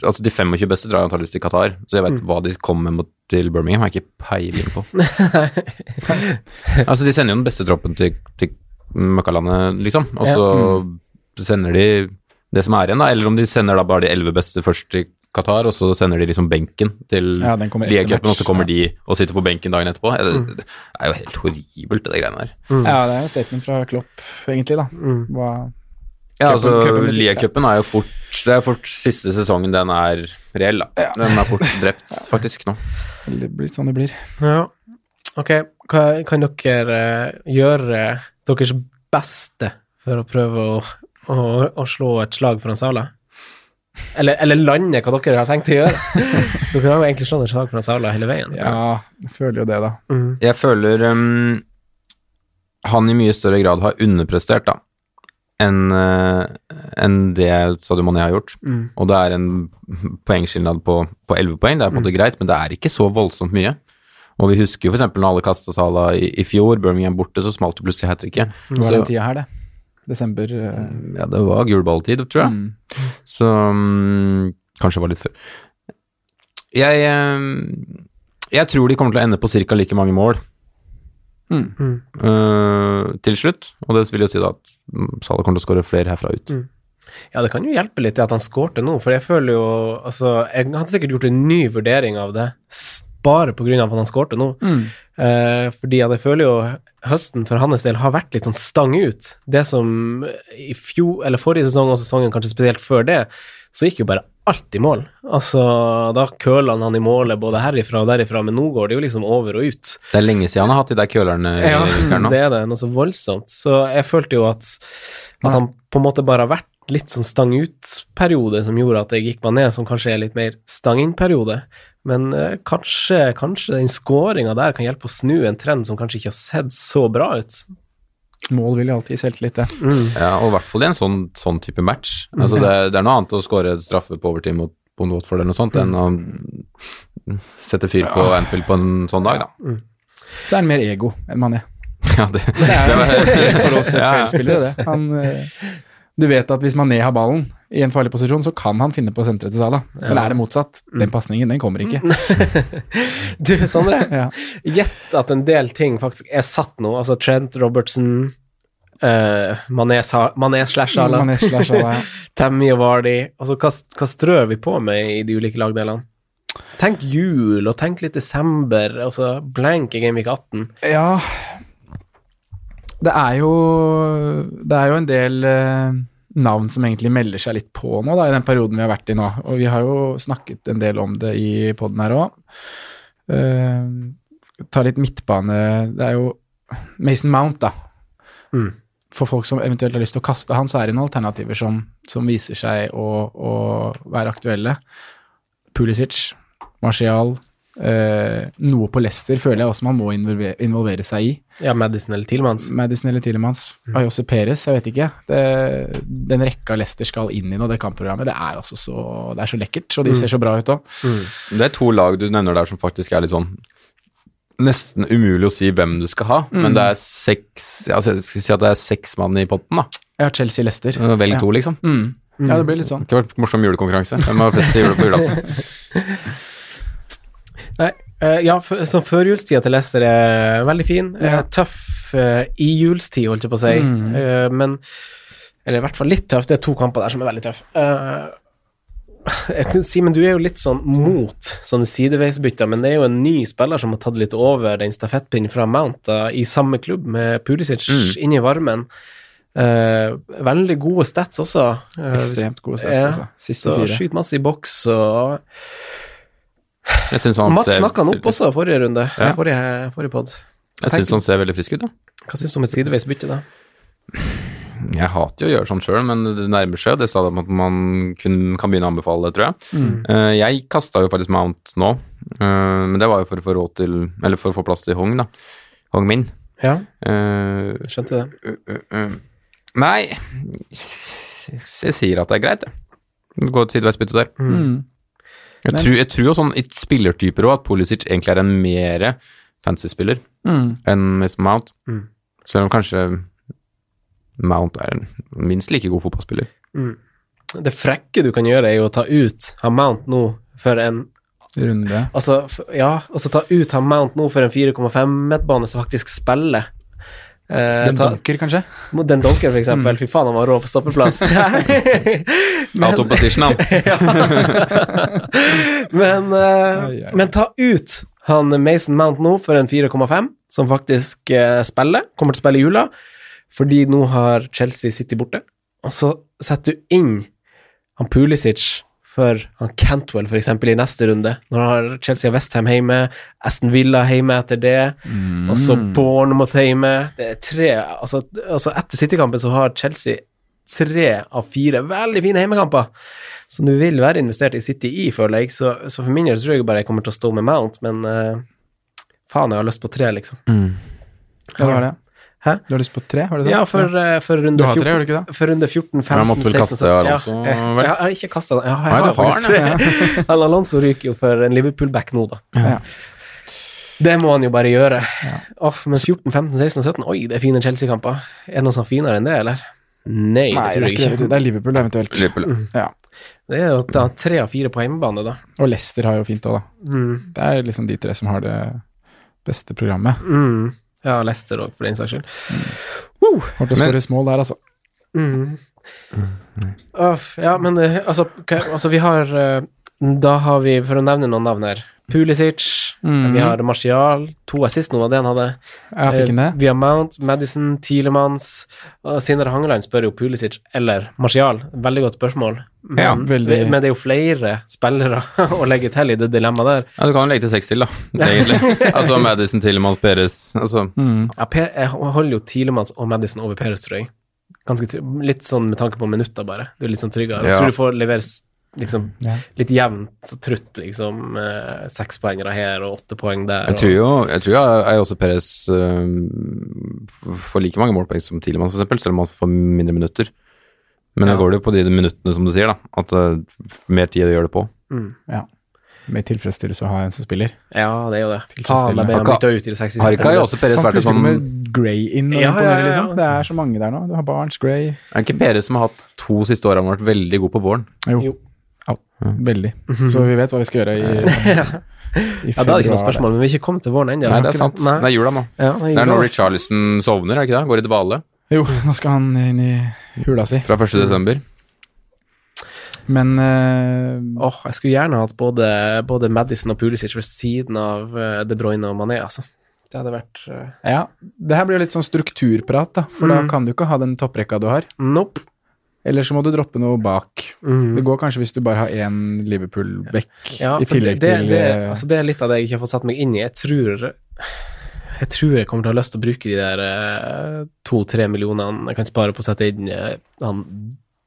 Altså, de 25 beste drar antakeligvis til Qatar, så jeg vet Mm. hva de kommer med til Birmingham, har jeg ikke peiling på. altså, de sender jo den beste troppen til, til Møkkalandet, liksom, og Ja. så sender de det som er igjen, da. Eller om de sender da bare de elleve beste først til Qatar, og så sender de liksom benken til Ja, Liacupen, og så kommer de og sitter på benken dagen etterpå. Det, det er jo helt horribelt, det greiene der. Ja, det er jo en statement fra Klopp, egentlig, da. Hva Ja, altså, Liacupen er jo fort Det er fort siste sesongen den er reell, da. Den er fort drept, faktisk, nå. Det blir sånn det blir. Ja. Ok, hva kan dere eh, gjøre deres beste for å prøve å, å, å slå et slag for en Sala? Eller, eller lande hva dere har tenkt å gjøre? dere har jo egentlig slått et slag for Sala hele veien. Ja, jeg føler jo det, da. Mm. Jeg føler um, han i mye større grad har underprestert, da, enn uh, enn det Sadio Mané har gjort. Mm. Og det er en poengskilnad på, på 11 poeng, det er på en måte greit, men det er ikke så voldsomt mye. Og vi husker jo f.eks. når alle kasta Sala i, i fjor, Birmingham borte, så smalt det plutselig hat tricket. Det var det den tida her, det. Desember. eh, Ja, det var gul balltid, tror jeg. Mm. Så mm, kanskje det var litt før. Jeg, eh, jeg tror de kommer til å ende på ca. like mange mål Mm. Eh, til slutt, og det vil jo si da at Salah kommer til å skåre flere herfra ut. Mm. Ja, det kan jo hjelpe litt at han skårte nå, for jeg føler jo Altså, jeg hadde sikkert gjort en ny vurdering av det, bare av at han skårte nå. Mm. Eh, fordi at jeg føler jo høsten for hans del har vært litt sånn stang ut. Det som i fjor, eller forrige sesong og sesongen kanskje spesielt før det, så gikk jo bare alt i mål. Altså, da køla han han i målet både herifra og derifra, men nå går det jo liksom over og ut. Det er lenge siden han har hatt de der kølerne Ja, det er det, noe så voldsomt. Så jeg følte jo at, at han på en måte bare har vært litt sånn stang ut-periode som gjorde at jeg gikk meg ned, som kanskje er litt mer stang inn-periode. Men eh, kanskje, kanskje den skåringa der kan hjelpe å snu en trend som kanskje ikke har sett så bra ut. Mål vil jo alltid gi selvtillit, det. Mm. Ja, og i hvert fall i en sånn, sånn type match. Altså, det, det er noe annet å skåre straffe på overtid mot Bond Watford eller noe sånt, enn å sette fyr på Anfield på en sånn dag, da. Så er han mer ego enn Mané. Ja, det, Det er jo for oss. FPL-spillere, det. Han, eh, du vet at hvis Mané har ballen i en farlig posisjon, så kan han finne på å sentre til Sala. Eller er det motsatt? Den pasningen, den kommer ikke. Du, Sondre, Ja. gjett at en del ting faktisk er satt nå. Altså Trent Robertson, uh, Salah, Mané slash Salah, ja. Tammy og Vardy. Altså, hva, hva strør vi på med i de ulike lagdelene? Tenk jul, og tenk litt desember, altså blank i Gameweek 18. Ja Det er jo Det er jo en del eh, navn som egentlig melder seg litt på nå, da, i den perioden vi har vært i nå. Og vi har jo snakket en del om det i poden her òg. ta litt midtbane Det er jo Mason Mount, da. Mm. For folk som eventuelt har lyst til å kaste han, så er det noen alternativer som, som viser seg å, å være aktuelle. Pulisic, Martial eh, Noe på Leicester føler jeg også man må involvere, involvere seg i. Ja, Madison eller Tilmans. Madison eller Tillemans. Mm. Ayose Perez, jeg vet ikke. Det, den rekka Leicester skal inn i nå, det kampprogrammet, det er altså så, det er så lekkert, og de Mm. ser så bra ut òg. Det er to lag du nevner der som faktisk er litt sånn Nesten umulig å si hvem du skal ha, men Mm. det er seks ja, altså, Jeg skal si at det er seks mann i potten, da. Jeg har Chelsea-Leicester. Velg Ja. to, liksom. Mm. Ja, det blir litt sånn. Det kunne vært morsom julekonkurranse. Hvem har flest jule på julaften? Eh, ja, sånn så førjulstida til Leicester er veldig fin. Ja. Eh, tøff uh, i julstid, holdt jeg på å si. Mm. Eh, men Eller i hvert fall litt tøff. Det er to kamper der som er veldig tøffe. Eh, jeg kunne si, men du er jo litt sånn mot sånne sideveisbytter, men det er jo en ny spiller som har tatt litt over den stafettpinnen fra Mount da, i samme klubb med Pulisic Mm. inn i varmen. Uh, veldig gode stats også. Uh, Ekstremt gode stats, ja, altså. Siste så fire. Skyter masse i boks og Jeg syns han, Mats ser snakka han opp også forrige runde, Ja. forrige, forrige pod. Jeg synes han ser veldig frisk ut, da. Hva syns du om et sideveisbytte, da? Jeg hater jo å gjøre sånn sjøl, men det nærmer seg. Det sa de at man kun, kan begynne å anbefale det, tror jeg. Mm. Eh, jeg kasta jo faktisk Mount nå, eh, men det var jo for å få råd til Eller for å få plass til Hong, da. Hong Min. Ja, uh, skjønte det. uh, uh, uh. Nei, jeg sier at det er greit, jeg. Gå sideveisbytte der. Mm. Jeg, tror, jeg tror jo sånn i spillertyper òg at Pulisic egentlig er en mer fancy spiller Mm. enn Miss Mount. Mm. Selv om kanskje Mount er en minst like god fotballspiller. Mm. Det frekke du kan gjøre, er jo å ta ut han Mount nå for en Runde. Altså, ja, altså ta ut han Mount nå for en 4,5-midtbane som faktisk spiller. Eh, Den ta- dunker, kanskje? Den Donker, for eksempel. Fy faen, han var rå på stoppeplass. Out of position, han. men, eh, men ta ut han Mason Mount nå for en 4,5, som faktisk eh, spiller. Kommer til å spille i jula, fordi nå har Chelsea City borte. Og så setter du inn han Pulisic for han Cantwell, eksempel, i neste runde. Når har Chelsea og Westham hjemme, Aston Villa hjemme etter det, og så Bournemouth hjemme. Det er tre Altså, altså etter City-kampen så har Chelsea tre av fire veldig fine hjemmekamper. Så du vil være investert i City i, føler jeg. Så, så for min del tror jeg bare jeg kommer til å stå med Mount, men uh, faen, jeg har lyst på tre, liksom. Ja, det var det. Hæ? Du har lyst på tre, var det sånn? Ja, for, eh, for runde Du har 14. tre, har du ikke det? For runde 14, 15, Jeg måtte vel 16, kaste Alonso, Ja, jeg, vel? jeg har ikke kasta den. Ja, jeg Nei, har du har faktisk den, Alonso ryker jo for en Liverpool-back nå, da. Ja. Det må han jo bare gjøre. Oh, men 14, 15, 16, 17 Oi, det er fine Chelsea-kamper. Er det noe som er finere enn det, eller? Nei, Nei, det det tror jeg ikke det, det er Liverpool eventuelt. Liverpool. Ja. Det er jo da, tre av fire på hjemmebane, da. Og Leicester har jo fint òg, da. Mm. Det er liksom de tre som har det beste programmet. Mm. Ja, Leicester òg, for den saks skyld. Kommer til å Men- skåre mål der, altså. Mm. Uff, ja, men eh, altså, okay, altså vi har eh, Da har vi, for å nevne noen navn her Pulisic, Mm. vi har Martial, to assist nå var det han hadde. Jeg fikk inn det. Eh, Vi har Mount, Madison, Tielemanns Sindre Hangeland spør jo Pulisic eller Martial. Veldig godt spørsmål. Men, Ja, veldig. men det er jo flere spillere å legge til i det dilemmaet der. Ja, du kan jo legge til seks til, da, egentlig. altså Madison, Tielemanns, Peres. altså, Mm. Ja, per, jeg holder jo Tielemanns og Madison over Peres, tror jeg. Ganske Litt sånn med tanke på minutter, bare. Du er litt sånn tryggere. Jeg Ja. tror du får levere liksom Ja. litt jevnt og trutt, liksom. Eh, Sekspoengere her og åtte poeng der. Jeg tror jo jeg tror jeg, jeg også Perez øh, får like mange målpoeng som Tilemann, eksempel, selv om han får mindre minutter. Men Ja. da går det jo på de minuttene, som du sier, da. At det er mer tid å gjøre det på. Mm. Med tilfredsstillelse å ha en som spiller. Ja, det er jo det. Faen, jeg ble Har ikke- ut i det 67. Har ikke også Perez vært sånn komme Gray inn og Ja, ja, imponere, ja, ja. liksom. Det er så mange der nå. Du har Barents, Gray Er det ikke Perez som har hatt to siste årene vært veldig god på våren? Jo. Jo. Veldig. Så vi vet hva vi skal gjøre i, i Ja, Da er ikke noe spørsmål, men vi er ikke kommet til våren ennå. Nei, det er sant. Nei. Det er jula nå. Ja, Det er når Richarlison sovner, er det ikke det? Går i dvale Jo, nå skal han inn i hula si. fra 1. desember. Men eh, Åh, jeg skulle gjerne hatt både, både Madison og Pulisic ved siden av eh, De Bruyne og Mané, altså. Det hadde vært uh... ja, det her blir jo litt sånn strukturprat, da. For da Mm. kan du ikke ha den topprekka du har. Nope. Eller så må du droppe noe bak. Mm. Det går kanskje hvis du bare har én Liverpool-back Ja, i tillegg det, til det, eh, altså det er litt av det jeg ikke har fått satt meg inn i. Jeg tror jeg tror jeg kommer til å ha lyst til å bruke de der eh, to-tre millionene jeg kan spare på å sette inn eh, han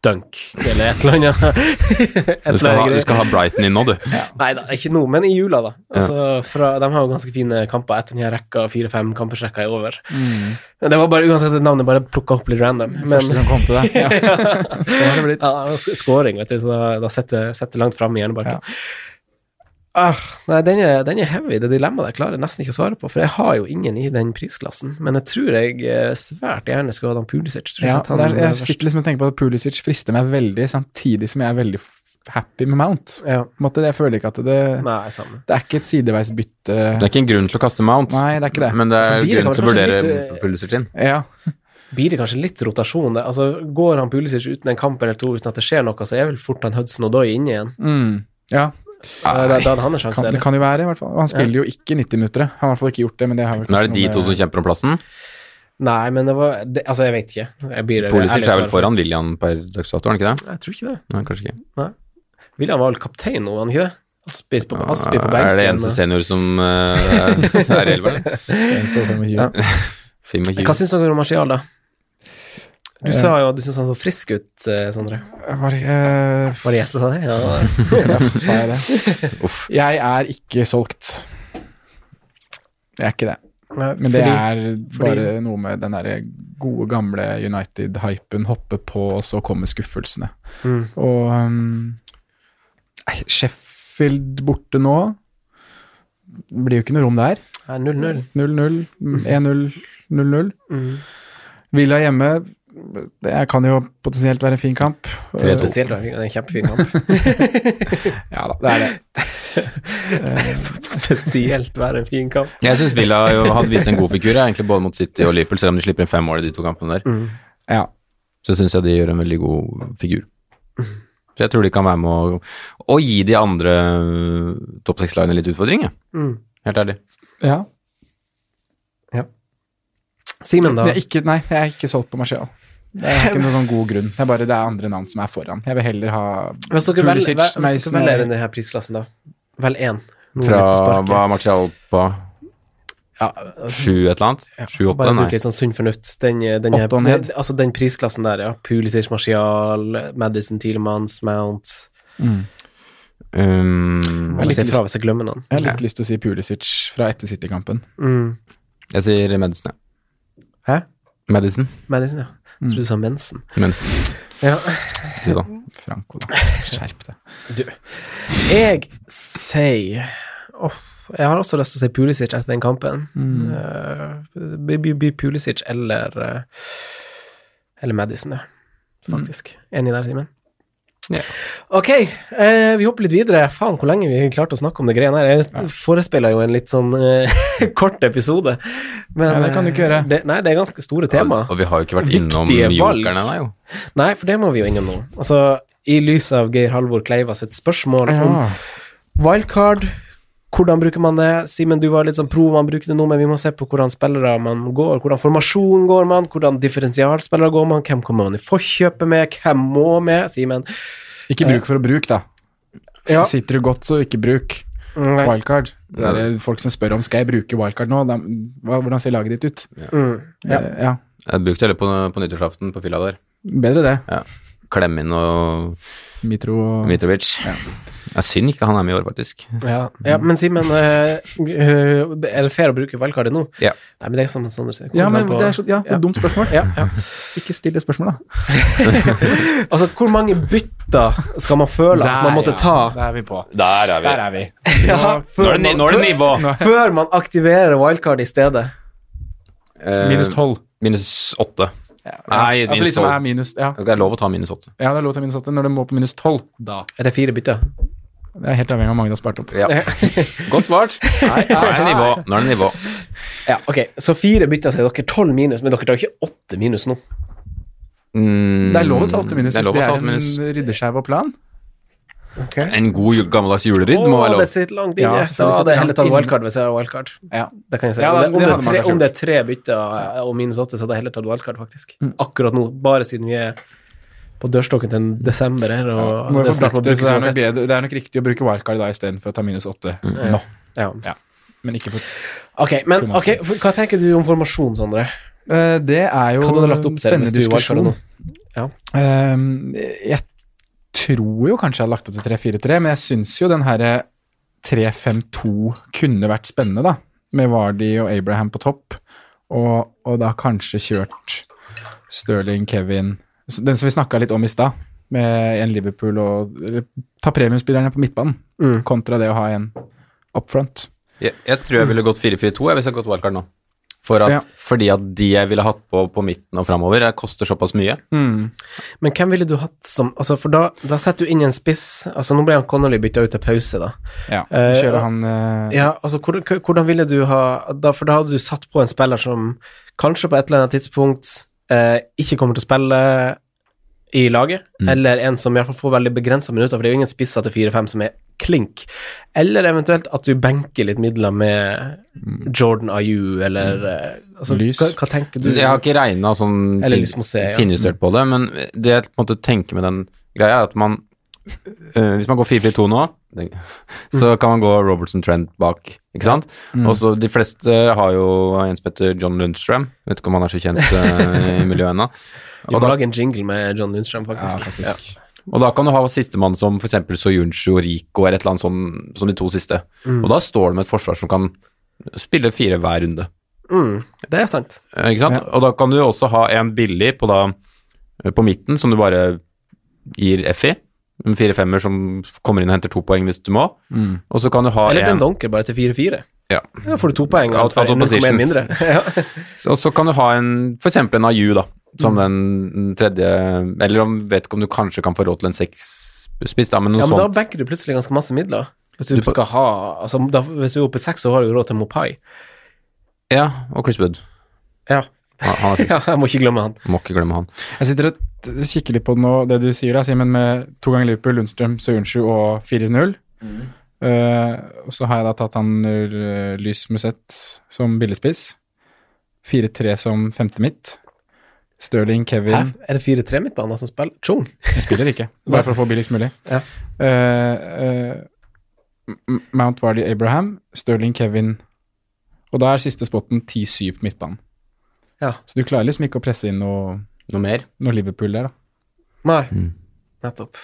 Dunk eller et eller annet. Et Du skal, ha, du skal ha Brighton inn nå, du. Nei da, ikke nå, men i jula, da. Altså, fra, de har jo ganske fine kamper etter den her rekka, fire-fem kampersrekka er over. mm, Det var bare uansett navnet navn bare plukka opp litt random. Men, Første som kom til deg. Ja. så har det blitt. ja, scoring, vet du, så da, da setter setter langt fram i hjernebarken. Ah, nei, den er, den er heavy, det dilemmaet jeg klarer nesten ikke å svare på, for jeg har jo ingen i den prisklassen. Men jeg tror jeg eh, svært gjerne skulle hatt han Pulisic. Tror jeg Ja, han, det er, eh, jeg sitter liksom og tenker på at Pulisic frister meg veldig, samtidig som jeg er veldig happy med Mount. Ja. Måte, Jeg føler ikke at det Nei. Det er ikke et sideveisbytte. Det er ikke en grunn til å kaste Mount, Nei, det er ikke det. men det er blir grunn til å vurdere litt, eh, Pulisic inn. Ja. Blir det kanskje litt rotasjon? Altså, går han Pulisic uten en kamp eller to uten at det skjer noe, så er vel fort han Hudson og Doy inne igjen. Mm. ja. Da, det da hadde han en sjanse, Kan, det kan jo være, i hvert fall. Og han spiller jo ikke 90 minutter. Han har i hvert fall ikke gjort det, men det har vel Nå er det de to som kjemper om plassen. Nei, men det var det, Altså, jeg vet ikke. Jeg blir er vel foran William per dags dato, er han ikke det? Jeg tror ikke det. Nei, kanskje ikke. William var vel kaptein nå, var han ikke det? Aspis på, Aspi på benken. er det eneste senior som uh, er i elveren? Den står 25. Ja. 25. Hva syns dere om Marcial, da? Du sa jo at du syntes han så frisk ut, eh, Sondre. Var det, eh, Var det jeg som sa det? Ja. ja, sa jeg det? Uff. Jeg er ikke solgt. Jeg er ikke det. Men det er bare noe med den derre gode, gamle United-hypen. Hoppe på, og så kommer skuffelsene. mm. Og um, Sheffield borte nå Det blir jo ikke noe rom der. 0-0. 0-0, 1-0, 0-0. Mm. Villa hjemme, det kan jo potensielt være en fin kamp. Potensielt være en kjempefin kamp. Ja da, det er det. Potensielt være en fin kamp. Jeg syns Villa jo hadde vist en god figur, egentlig både mot City og Liverpool, selv om de slipper inn fem mål i de to kampene der. Mm. Ja. Så syns jeg de gjør en veldig god figur. Så jeg tror de kan være med å, å gi de andre øh, topp seks-lagene litt utfordring, jeg. Mm. Helt ærlig. ja. Simen, da? Er ikke, nei, jeg er ikke solgt på Martial. Jeg er ikke noen sånn god grunn. Det er bare det er andre navn som er foran. Jeg vil heller ha Pulisic, dere Mason velger og- denne her prisklassen, da. Vel én. Er Fra hva er Martial på? Ja, Sju et eller annet? ja, Sju-åtte? Bare bruk litt sånn sunn fornuft. Den, den, den, ned. altså den prisklassen der, ja. Pulisic, Martial, Madison, Tielemanns, Mount Mm. Um, Jeg jeg, fra lyst- jeg. Jeg har litt lyst til å si Pulisic fra etter City-kampen. Mm. jeg sier Medicine. Hæ? Medicine. Medicine ja. Jeg trodde du sa mensen. Mensen. Ja. Du da. Franco, da. Skjerp deg. Du, jeg sier Åh, Jeg har også lyst til å si Pulisic etter den kampen. Mm. Uh, blir Pulisic eller uh, Eller Madison, ja. Faktisk. Enig der, Simen? Ja. Ok, eh, vi hopper litt videre. Faen, hvor lenge vi klarte å snakke om det greiene her. Jeg forespeila jo en litt sånn eh, kort episode. Men, Ja, det kan du ikke eh, gjøre. Det, nei, det er ganske store tema. Og, og vi har jo ikke vært innom jokerne ennå, jo. Nei, for det må vi jo innom nå. Altså, i lys av Geir Halvor Kleiva sitt spørsmål om Ja. wildcard, hvordan bruker man det? Simen, du var litt sånn pro, man bruker det nå, men vi må se på hvordan spillere man går, hvordan formasjon går man, hvordan differensialspillere går man, hvem kommer man i forkjøpet med, hvem må med? Simen? Ikke bruk for å bruke, da. Ja. Sitter du godt, så ikke bruk Nei. wildcard. Det er folk som spør om skal jeg bruke wildcard nå. de, hvordan ser laget ditt ut? Mm. Ja. Eh, ja. Jeg brukte det på, på nyttårsaften på fylla der. Bedre det. Ja. Klemme inn og Mitro Mitrovic. Det er synd ikke han er med i år, faktisk. Ja, ja men Simen, eh, eh, er det fair å bruke wildcardet nå? Ja. Nei, men det er som Sondre sier. Ja, men på- det er så, ja, det er et dumt spørsmål. ja, ja. Ikke still det spørsmålet, da. Altså, hvor mange bytter skal man føle at man måtte ta Der er vi på. Der er vi. Der er vi. ja, Nå er det, nå er det nivå. før man aktiverer wildcard i stedet? Eh, Minus tolv. Minus åtte. Ja, Nei, minus liksom tolv. er minus, ja. Det er lov å ta minus 8. ja, det er lov å ta minus 8. Når det må på minus tolv, da Er det fire bytter? Det er helt avhengig av hvor mange du har spart opp. Ja. Godt svart. Nei, nå er det nivå. Nå er det nivå. Ja, ok, så fire bytter, seg, er dere tolv minus, men dere tar ikke åtte minus nå. Mm, Det er lov å ta åtte minus Det er hvis det er en ryddeskeiv og plan. En god gammeldags julerydd må Åh, lov. det sitter langt inne. Ja, da hadde jeg heller tatt wildcard hvis jeg har wildcard. Ja. Det kan jeg si. Ja, om, det, om, det tre, om det er tre bytter og minus åtte, så hadde jeg heller tatt wildcard, faktisk. Mm. Akkurat nå, bare siden vi er på dørstokken til en desember her, og ja, det snart det, det, er nok bedre, det er nok riktig å bruke wildcard da istedenfor å ta minus åtte nå. Ja. Men ikke for Ok, men okay, hva tenker du om formasjon, Sondre? Uh, Det er jo opp spennende diskusjon. Ja. Uh, jeg tror jo kanskje jeg har lagt opp til 3-4-3, men jeg syns jo den herre 3-5-2 kunne vært spennende, da. Med Vardy og Abraham på topp, og, og da kanskje kjørt Sterling, Kevin Den som vi snakka litt om i stad, med en Liverpool og Ta premiumspillerne på midtbanen, Mm. kontra det å ha en up front. Jeg, jeg tror jeg ville gått 4-4-2 hvis jeg hadde gått wildcard nå. For at, Ja. Fordi at de jeg ville hatt på på midten og framover, koster såpass mye. Mm. Men hvem ville du hatt som altså For da, da setter du inn en spiss Altså Nå ble han Connolly bytta ut til pause, da. Ja, Eh, kjører han uh, Ja, altså hvordan, hvordan ville du ha da, For da hadde du satt på en spiller som kanskje på et eller annet tidspunkt eh, ikke kommer til å spille i laget, Mm. eller en som i hvert fall får veldig begrensa minutter, for det er jo ingen spisser til 4-5 som er klink. Eller eventuelt at du benker litt midler med Jordan Ayu, eller mm. altså, Lys. Hva, hva tenker du? Jeg har ikke regna sånn fin- finjustert ja. på det, men det jeg på en måte tenker med den greia, er at man øh, Hvis man går 4-4-2 nå, så kan man gå Robertson Trent bak, ikke sant? Og så De fleste har jo en som heter John Lundstrøm, vet ikke om han er så kjent øh, i miljøet ennå. Vi må da, lage en jingle med John Lundstrøm, faktisk. Ja, faktisk. og da kan du ha sistemann som f.eks. Soyuncu og Rico eller et eller annet sånn som de to siste. Og da står det med et forsvar som kan spille fire hver runde. Mm, det er sant. Eh, Ikke sant? Og da kan du også ha en billig på, da, eh, på midten som du bare gir F i. En fire-femmer som kommer inn og henter to poeng hvis du må. Mm. Og så kan du ha Eller en den donker bare til 4-4. ja. Da får du to poeng. Out- for out of position. mindre. ja. Og så kan du ha en f.eks. en Ayu, da, som den tredje Eller om, vet ikke om du kanskje kan få råd til en seksspiss, da, men noe ja, men da backer du plutselig ganske masse midler. Hvis du skal ha altså, da, Hvis du er oppe i seks, så har du jo råd til Mopai. Ja, og Chris Wood. Ja. Han, han er sist. ja, jeg må ikke glemme han. Må ikke glemme han. Jeg sitter og kikker litt på nå, det du sier, da, Simen, med to ganger Liverpool, Lundstrøm, Soyuncu og 4-0. Uh, og så har jeg da tatt han uh, Lys Musett som billigspiss. 4-3 som femte midt. Stirling, Hæ? Kevin Er det 4-3 midtbaner som spiller? Chung? Jeg spiller ikke, bare for å få billigst mulig. Ja. Uh, eh, Mount Vardy, Abraham, Stirling, Kevin Og da er siste spotten 10-7 på midtbanen. Ja. Så du klarer liksom ikke å presse inn noe, Noe mer? noe Liverpool der, da. Nei. Mm. Nettopp.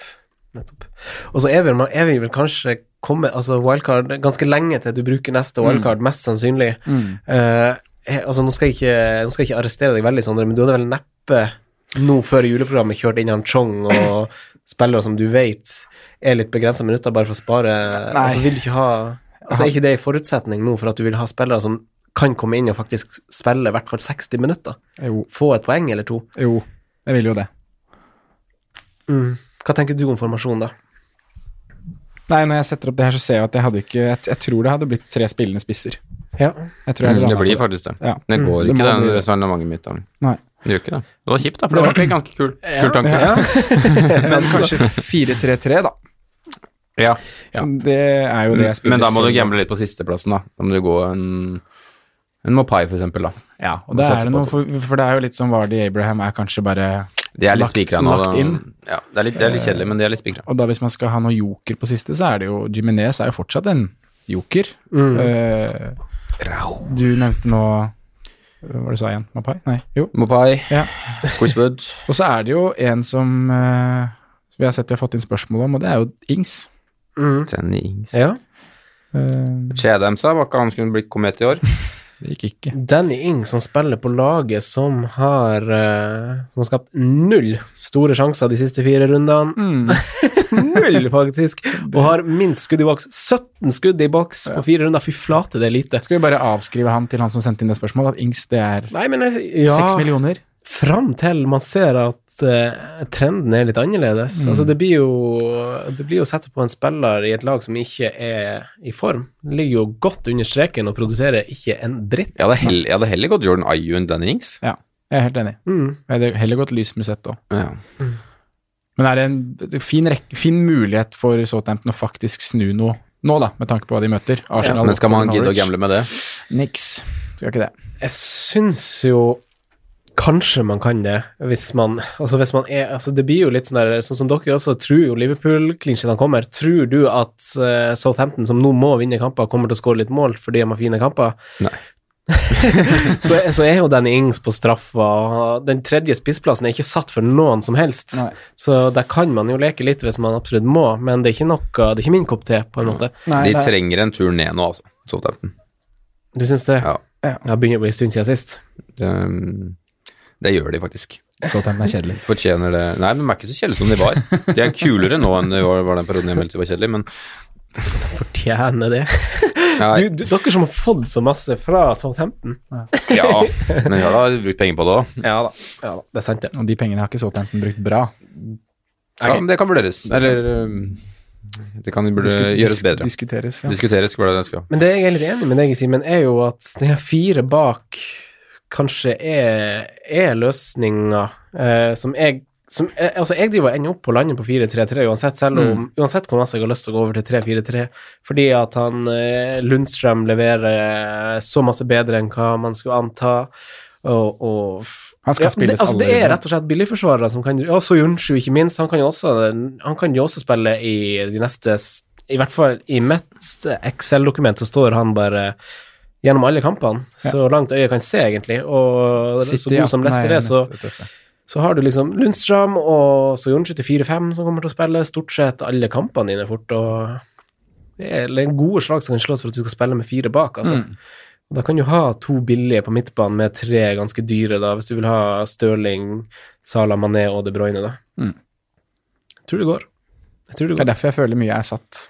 Nettopp. Og så er vi, er vi vel kanskje kommet Altså wildcard ganske lenge til du bruker neste wildcard, mest sannsynlig. Mm. Uh, altså, nå skal, jeg ikke, nå skal jeg ikke arrestere deg veldig, Sondre, men du hadde vel neppe nå før juleprogrammet kjørt inn han Chong og spillere som du vet er litt begrensa minutter, bare for å spare Nei. Altså, vil du ikke ha Altså, Er ikke det en forutsetning nå for at du vil ha spillere som kan komme inn og faktisk spille i hvert fall 60 minutter? Jo, Få et poeng eller to? jo, jeg vil jo det. Hva tenker du om formasjonen, da? Nei, når jeg setter opp det her, så ser jeg at jeg hadde ikke Jeg, jeg tror det hadde blitt tre spillende spisser. Ja. Jeg tror jeg Mm, det blir faktisk det. Ja. Det går Det ikke, det. resonnementet mitt. Nei. Det gjør ikke det. Det var kjipt, da, for det var en ganske kul, kul tanke. Ja. Men kanskje 4-3-3, da. Ja. Det er jo det jeg spiller Men da må du gamble litt på sisteplassen, da. Da må du gå en, en Mopai, for eksempel, da. Ja, og det er det noe, for, for det er jo litt som Vardy Abraham er kanskje bare De er litt Lagt- nå. lagt inn. Ja, det er litt, det er litt kjedelig, men de er litt spikra. Og da hvis man skal ha noe joker på siste, så er det jo Jimenez er jo fortsatt en joker. Mm. Uh, du nevnte nå Hva var det du sa igjen? Mapai? Nei, jo. Mopai, Ja. Chris Wood Og så er det jo en som uh, vi har sett vi har fått inn spørsmål om, og det er jo Ings. Mm. Ings. Ja. Eh, Chedamsa var ikke han skulle blitt komet i år. det gikk ikke. Danny Ing som spiller på laget som har uh, Som har skapt null store sjanser de siste fire rundene. Mm. null, faktisk! Og har minst skudd i boks. 17 skudd i boks på fire runder. Fy flate, det er lite. Skal vi bare avskrive han til han som sendte inn det spørsmålet, at Ings det er seks ja, millioner? Fram til man ser at eh, trenden er litt annerledes. Mm. Altså, det blir jo Det blir å sett på en spiller i et lag som ikke er i form. Ligger jo godt under streken og produserer ikke en dritt. Jeg hadde, heller, jeg hadde heller gått Jordan Ayu enn Danny Ings. Ja, jeg er helt enig. Mm. Jeg hadde heller gått lysmusett òg. Ja. Men er det en fin, rekk, fin mulighet for Southampton å faktisk snu noe nå, da, med tanke på hva de møter? Arsenal, Men skal man gidde å gamble med det? Niks. Skal ikke det. Jeg syns jo Kanskje man kan det, hvis man Altså, hvis man er Altså, det blir jo litt sånn der Sånn som dere også tror jo Liverpool-klinsjene kommer. Tror du at uh, Southampton, som nå må vinne kamper, kommer til å skåre litt mål fordi de har fine kamper? Nei. så, så er jo Danny Ings på straffa. Den tredje spissplassen er ikke satt for noen som helst. Nei. Så der kan man jo leke litt hvis man absolutt må, men det er ikke noe Det er ikke min kopp te, på en måte. Nei, De er- trenger en tur ned nå, altså. Southampton. Du syns det? Ja. Det begynner å bli en stund siden sist. Det, det gjør de faktisk. Southampton er kjedelig. Fortjener det Nei, men de er ikke så kjedelige som de var. De er kulere nå enn de var, var den perioden jeg meldte de var kjedelige, men Fortjener det. Du, du, dere som har fått så masse fra Southampton. ja. Men vi har da brukt penger på det òg. Ja. Ja da, det er sant, det. Og de pengene har ikke Southampton brukt bra. Ja, det kan vurderes. Eller det kan burde Disku- gjøres bedre. Diskuteres, ja. Diskuteres, var det det jeg skulle. Men det jeg er litt enig med deg i, Simen, er jo at de fire bak kanskje er, er løsninga eh, som jeg som, eh, altså jeg driver og ender opp på landet på 4-3-3 uansett, selv om, uansett hvor masse jeg har lyst til å gå over til 3-4-3, fordi at han eh, Lundstrøm leverer så masse bedre enn hva man skulle anta, og, og Han skal ja, spilles det, altså, det er rett og slett billigforsvarere som kan Ja, Soyuncu, ikke minst. Han kan jo også, han kan jo også spille i de neste I hvert fall i mitt Excel-dokument så står han bare gjennom alle kampene, så langt øyet kan se, egentlig. Og så god ja. som Leicester er, så, så har du liksom Lundstrøm og Soyuncu til 4-5 som kommer til å spille stort sett alle kampene dine fort. og det er gode slag som kan slås for at du skal spille med fire bak. altså. Mm. Da kan du ha to billige på midtbanen med tre ganske dyre, da, hvis du vil ha Stirling, Salah Mané og De Bruyne. da. Mm. Jeg tror det går. Jeg tror det Det er derfor jeg føler mye jeg er satt,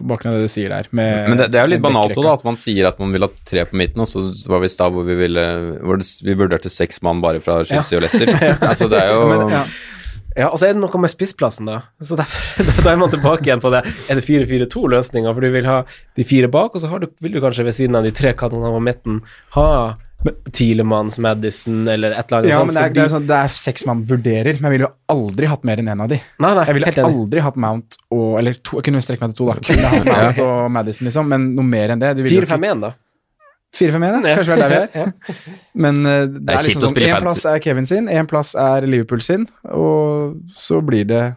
på bakgrunn av det du sier der. Med, Men det, det er jo litt banalt også, da, at man sier at man vil ha tre på midten, og så var vi i stad hvor vi ville hvor Vi vurderte seks mann bare fra Chelsea og Leicester. altså, det er jo Men, ja. Ja, og så er det noe med spissplassen, da. Så derfor, da er man tilbake igjen på det. Er det 4-4-2-løsninga? For du vil ha de fire bak, og så har du, vil du kanskje ved siden av de tre kanonene på midten ha Tielemanns, Madison eller et eller annet Ja, sånt. men det er, fordi- det er, sånn, det er seks man vurderer, men jeg ville jo aldri hatt mer enn én av de. Nei, nei, Jeg ville helt enig. aldri hatt Mount og Eller to, jeg kunne strekke meg til to, da. Kunne hatt Mount og Madison, liksom, men noe mer enn det. 4-5-1, da. 4-5-1, ja. Kanskje det er der vi er. Men uh, det, er er liksom sånn Én plass er Kevin sin, én plass er Liverpool sin, og så blir det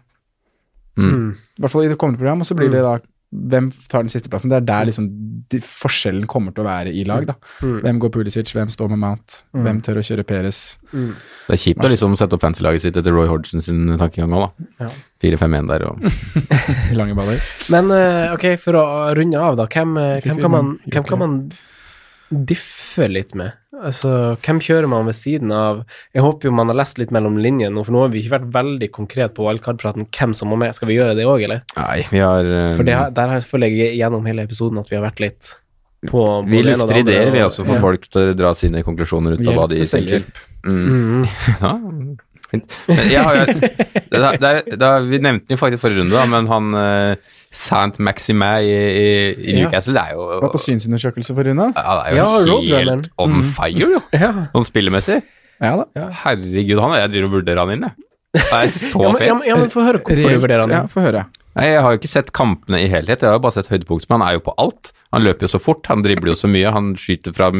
Mm. I hvert fall i det kommende program, og så blir det da hvem tar den siste plassen. Det er der liksom de, forskjellen kommer til å være i lag, da. Mm. Hvem går Pulisic, hvem står med Mount, Mm. hvem tør å kjøre Peres. Mm. Det er kjipt å liksom sette opp fancy-laget sitt etter Roy Hodgson sin tankegang òg, da. Ja. 4-5-1 der og Lange baller. Men eh, ok, for å runde av, da. Hvem, eh, hvem, kan, man, hvem kan man diffe litt med? Altså, hvem kjører man ved siden av Jeg håper jo man har lest litt mellom linjene for nå har vi ikke vært veldig konkret på wildcard-praten hvem som må med. Skal vi gjøre det òg, eller? Nei, vi har eh, For det, der har- føler jeg gjennom hele episoden at vi har vært litt på Vi lufter ideer, vi og- også, for ja. folk til å dra sine konklusjoner ut av hva de tenker. Mm. Mm. Ja, fint. Men Jeg har jo da, det, er- da, Vi nevnte den jo faktisk i forrige runde, da, men han uh, Saint Maxime i, i, i Newcastle, det er jo Var på synsundersøkelse forrige runde. ja, det er jo Ja, helt on fire, jo. Ja. Sånn spillemessig. Ja da. Herregud, han jeg driver og vurderer han inn, jeg. Det er så fett. ja, men, ja, men få høre hvorfor du vurderer han. Ja, få høre. Nei, Jeg har jo ikke sett kampene i helhet, jeg har jo bare sett høydepunkt, men han er jo på alt. Han løper jo så fort, han dribler jo så mye, han skyter fra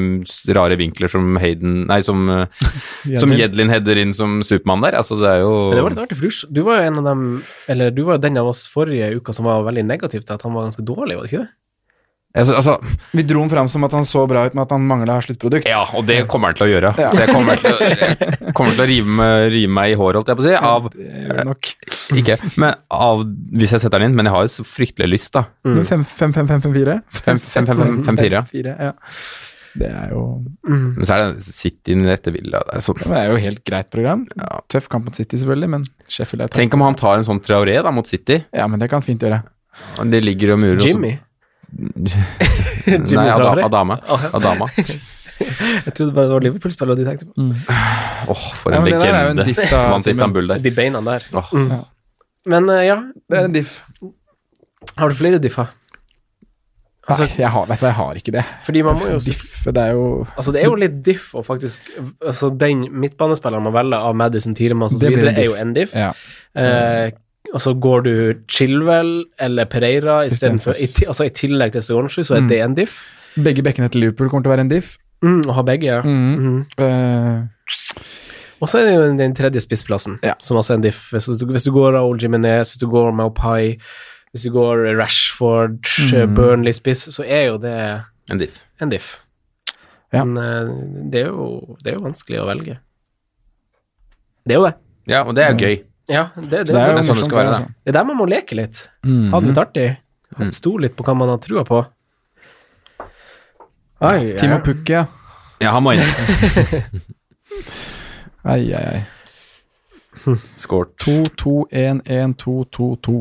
rare vinkler som Hayden Nei, som, eh, som Jedlin header inn som Supermann der. Altså, det er jo Men det var litt artig, for du, du var jo en av dem Eller du var jo den av oss forrige uka som var veldig negativ til at han var ganske dårlig, var det ikke det? Altså, Vi dro han fram som at han så bra ut med at han mangla sluttprodukt. Ja, og det kommer han til å gjøre. Ja. Så jeg kommer til å, jeg kommer til å rive, meg- rive meg i håret, holdt jeg på å si. Av ja, nok. Ikke, men av Hvis jeg setter den inn, men jeg har jo så fryktelig lyst, da. Men 5-5-5-5-4? 5-5-5-4. Ja. Det er jo Men så er det City rette villa. Det er sånn. Det er jo helt greit program. Ja. Tøff kamp mot City, selvfølgelig, men Sheffield er tøff. Tenk om han tar en sånn Traoré da, mot City. Ja, men det kan fint gjøre. Det ligger og murer. Jimmy. så- Jimmy? Nei, Ada, Adama. Adama. Jeg trodde bare det var Liverpool-spillere de tenkte på. Åh, for en der er jo en legende. Vant Istanbul der. De beina der. Oh. Mm. Men uh, ja, Det er en diff. har du flere differ? Altså, Nei, jeg har, vet du hva, jeg har ikke det. fordi man må jo Diff, det er jo Altså, det er jo litt diff å faktisk Altså, den midtbanespilleren man velger av Madison, Tiremann osv., er jo en diff. Ja. Eh, altså, går du Chilwell eller Pereira istedenfor for, i, Altså, i tillegg til Stojansju, så er Mm. det en diff. Begge bekkene til Liverpool kommer til å være en diff. Mm, å ha begge, ja. Mm. Mhm. Eh, Og så er det jo den tredje spissplassen, Ja. som også er en diff. Hvis du, hvis du går Raúl Jimenez, hvis du går Maupai, hvis du går Rashford, Mm. Burnley-spiss, så er jo det En diff. en diff. Ja. Men eh, det, er jo, det er jo vanskelig å velge. Det er jo det. Ja, og det er gøy. Ja, det, det, det er jo sånn det skal være, det, altså. det er der man må leke litt. Mhm. Ha det litt artig. Mm. Stole litt på hva man har trua på. Ai, Timo ja. Pukki, ja. Ja, han må inn. Ai, ai, ai. Skåret. 2-2-1-1-2-2-2.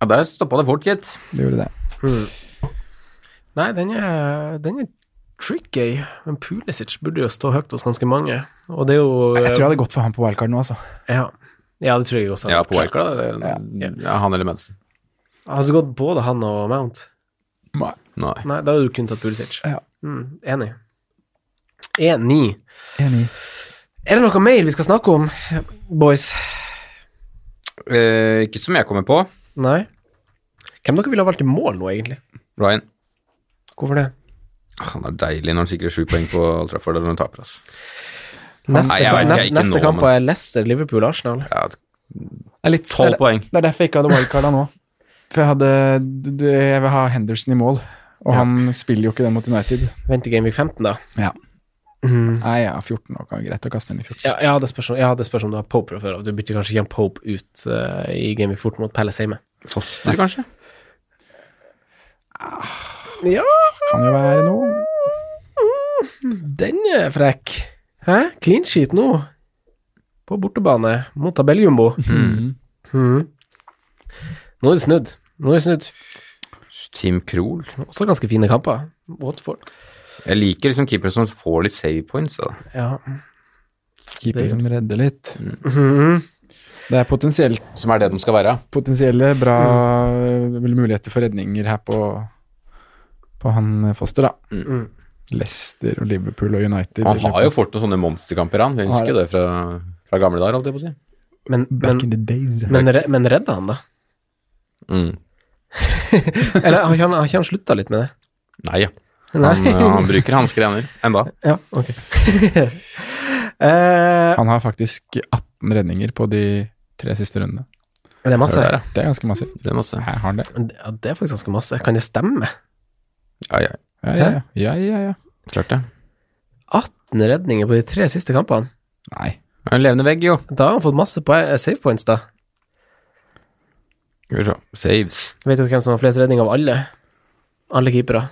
Ja, der stoppa det fort, gitt. Det gjorde det. Mm. Nei, den er, den er tricky. Men Pulisic burde jo stå høyt hos ganske mange. Og det er jo Jeg tror jeg hadde gått for han på wildcard nå, altså. Ja, ja det tror jeg også. Ja, på wildcard. Det- Ja. Ja, han eller Madsen. Har du gått både han og Mount? Nei. Nei. Nei, da hadde du kun tatt Pulisic. Ja. Mm, enig. 1-9. Enig. Er det noe mer vi skal snakke om, boys? Eh, ikke som jeg kommer på. Nei? Hvem dere ville ha valgt i mål nå, egentlig? Ryan. Hvorfor det? Han er deilig når han sikrer sju poeng på Old Trafford eller når han taper, altså. Neste, Nei, jeg kamp, vet neste, neste nå, kamp men- er Leicester, Liverpool, Arsenal. Ja, er tolv det, poeng. det er derfor jeg ikke hadde wildcarda nå. For jeg hadde du- du- Jeg vil ha Henderson i mål, og Ja. han spiller jo ikke det mot United. Vent til Gameweek 15, da. Ja. Mm. Nei, ja, 14 nå kan greit å kaste inn i 14. Ja, jeg, hadde spørsmål, spørs om du har Pope fra før av. Du bytter kanskje ikke en Pope ut uh, i Gameweek 14 mot Palace hjemme. Foster, kanskje? Ja, Kan jo være noe. den er frekk. Hæ? Clean sheet nå. På bortebane mot tabelljumbo. Mm. Mm. Nå er det snudd. Nå er det snudd. Team Krohl. Også ganske fine kamper. Watford. Jeg liker liksom keepere som får litt save points. Da. Ja. Keeper som redder litt. Mhm. Det er potensielt Som er det de skal være. potensielle bra vel, muligheter for redninger her på, på han Foster, da. Mm. Leicester og Liverpool og United. Han har jo fort noen sånne monsterkamper, han. Jeg husker det. det fra, fra gamle dager, holdt jeg på å si. Men, Back men, in the days. men, re- men redda han, da? Mm. Eller har ikke han, har ikke han slutta litt med det? Nei, ja. Nei. Han, eh, han bruker hanskrener enda. Ja, ok. uh, Han har faktisk 18 redninger på de tre siste rundene. det er masse. Det er ganske massivt. Det er masse. Her har han det. Ja, det er faktisk ganske masse. Kan det stemme? Ja, ja. Ja, ja, ja. ja, ja, ja. Klart det. 18 redninger på de tre siste kampene. Nei. Det er En levende vegg, jo. Da har han fått masse eh, save points, da. Skal vi se. Saves. Vet du hvem som har flest redninger av alle? Alle keepere.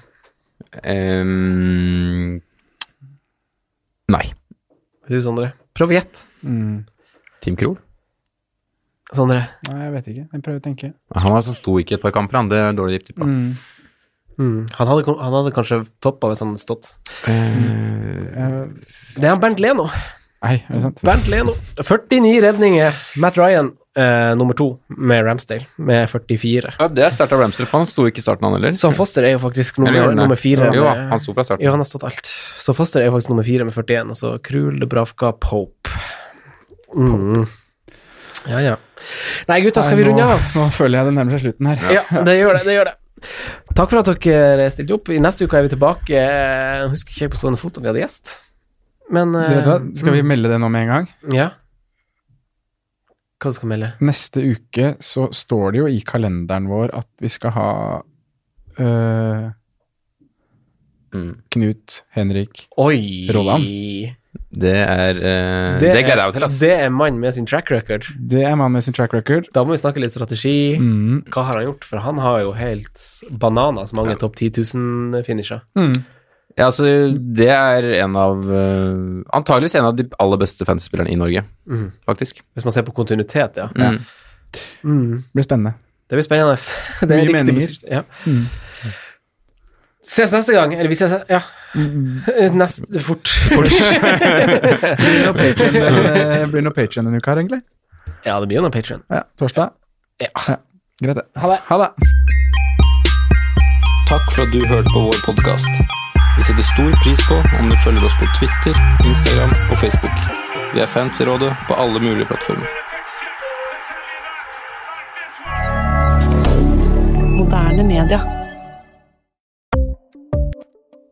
Ehm, nei. Du, Sondre. Prøv å gjette. Mm. Team Krohl? Sondre. Nei, jeg vet ikke. Jeg prøver å tenke. Han altså sto ikke et par kamper, han. Det er dårlig tippa. Mm. Mm. Han, hadde, han hadde kanskje toppa hvis han hadde stått. Eh, Det er han Bernt Leno. nei, er det sant? Bernt Leno. 49 redninger. Matt Ryan eh, nummer to med Ramsdale med 44. Ja, det er sterkt av Ramsdale, for han sto ikke i starten, han heller. Så Foster er jo faktisk nummer, nummer fire. Jo, han sto fra starten. Ja, han har stått alt. Så Foster er jo faktisk nummer fire med 41, og så Krul, Debravka, Pope. Mm. Ja, ja. Nei, gutta, skal vi runde nå- av? Nå føler jeg det nærmer seg slutten her. Ja, det gjør det. det gjør det. Takk for at dere stilte opp. I neste uke er vi tilbake. Jeg husker ikke på stående fot om vi hadde gjest, men eh, Skal vi melde det nå med en gang? Ja. Hva skal melde? Neste uke så står det jo i kalenderen vår at vi skal ha øh, Mm. Knut Henrik Oi! Roland. Det er eh, Det, gleder jeg meg til, ass. Det er mann med sin track record. Det er mann med sin track record. Da må vi snakke litt strategi. Mm. Hva har han gjort? For han har jo helt bananas mange topp 10 000-finisher. Mm. Ja, altså, det er en av uh, Antageligvis en av de aller beste fanspillerne i Norge, Mhm. faktisk. Hvis man ser på kontinuitet, ja. Mm. Mm. Det blir spennende. Det blir spennende. Det er Mye riktig meninger. Ja. Mm. Ses neste gang. Eller vi ses Ja. Neste Fort. fort. Blir det noe det Patreon denne uka her, egentlig? ja, det blir jo noe Patreon. Ja, torsdag? Ja. Greit, det. Ha det. Ha det. Takk for at du hørte på vår podkast. Vi setter stor pris på om du følger oss på Twitter, Instagram og Facebook. Vi er fans i rådet på alle mulige plattformer. Moderne media.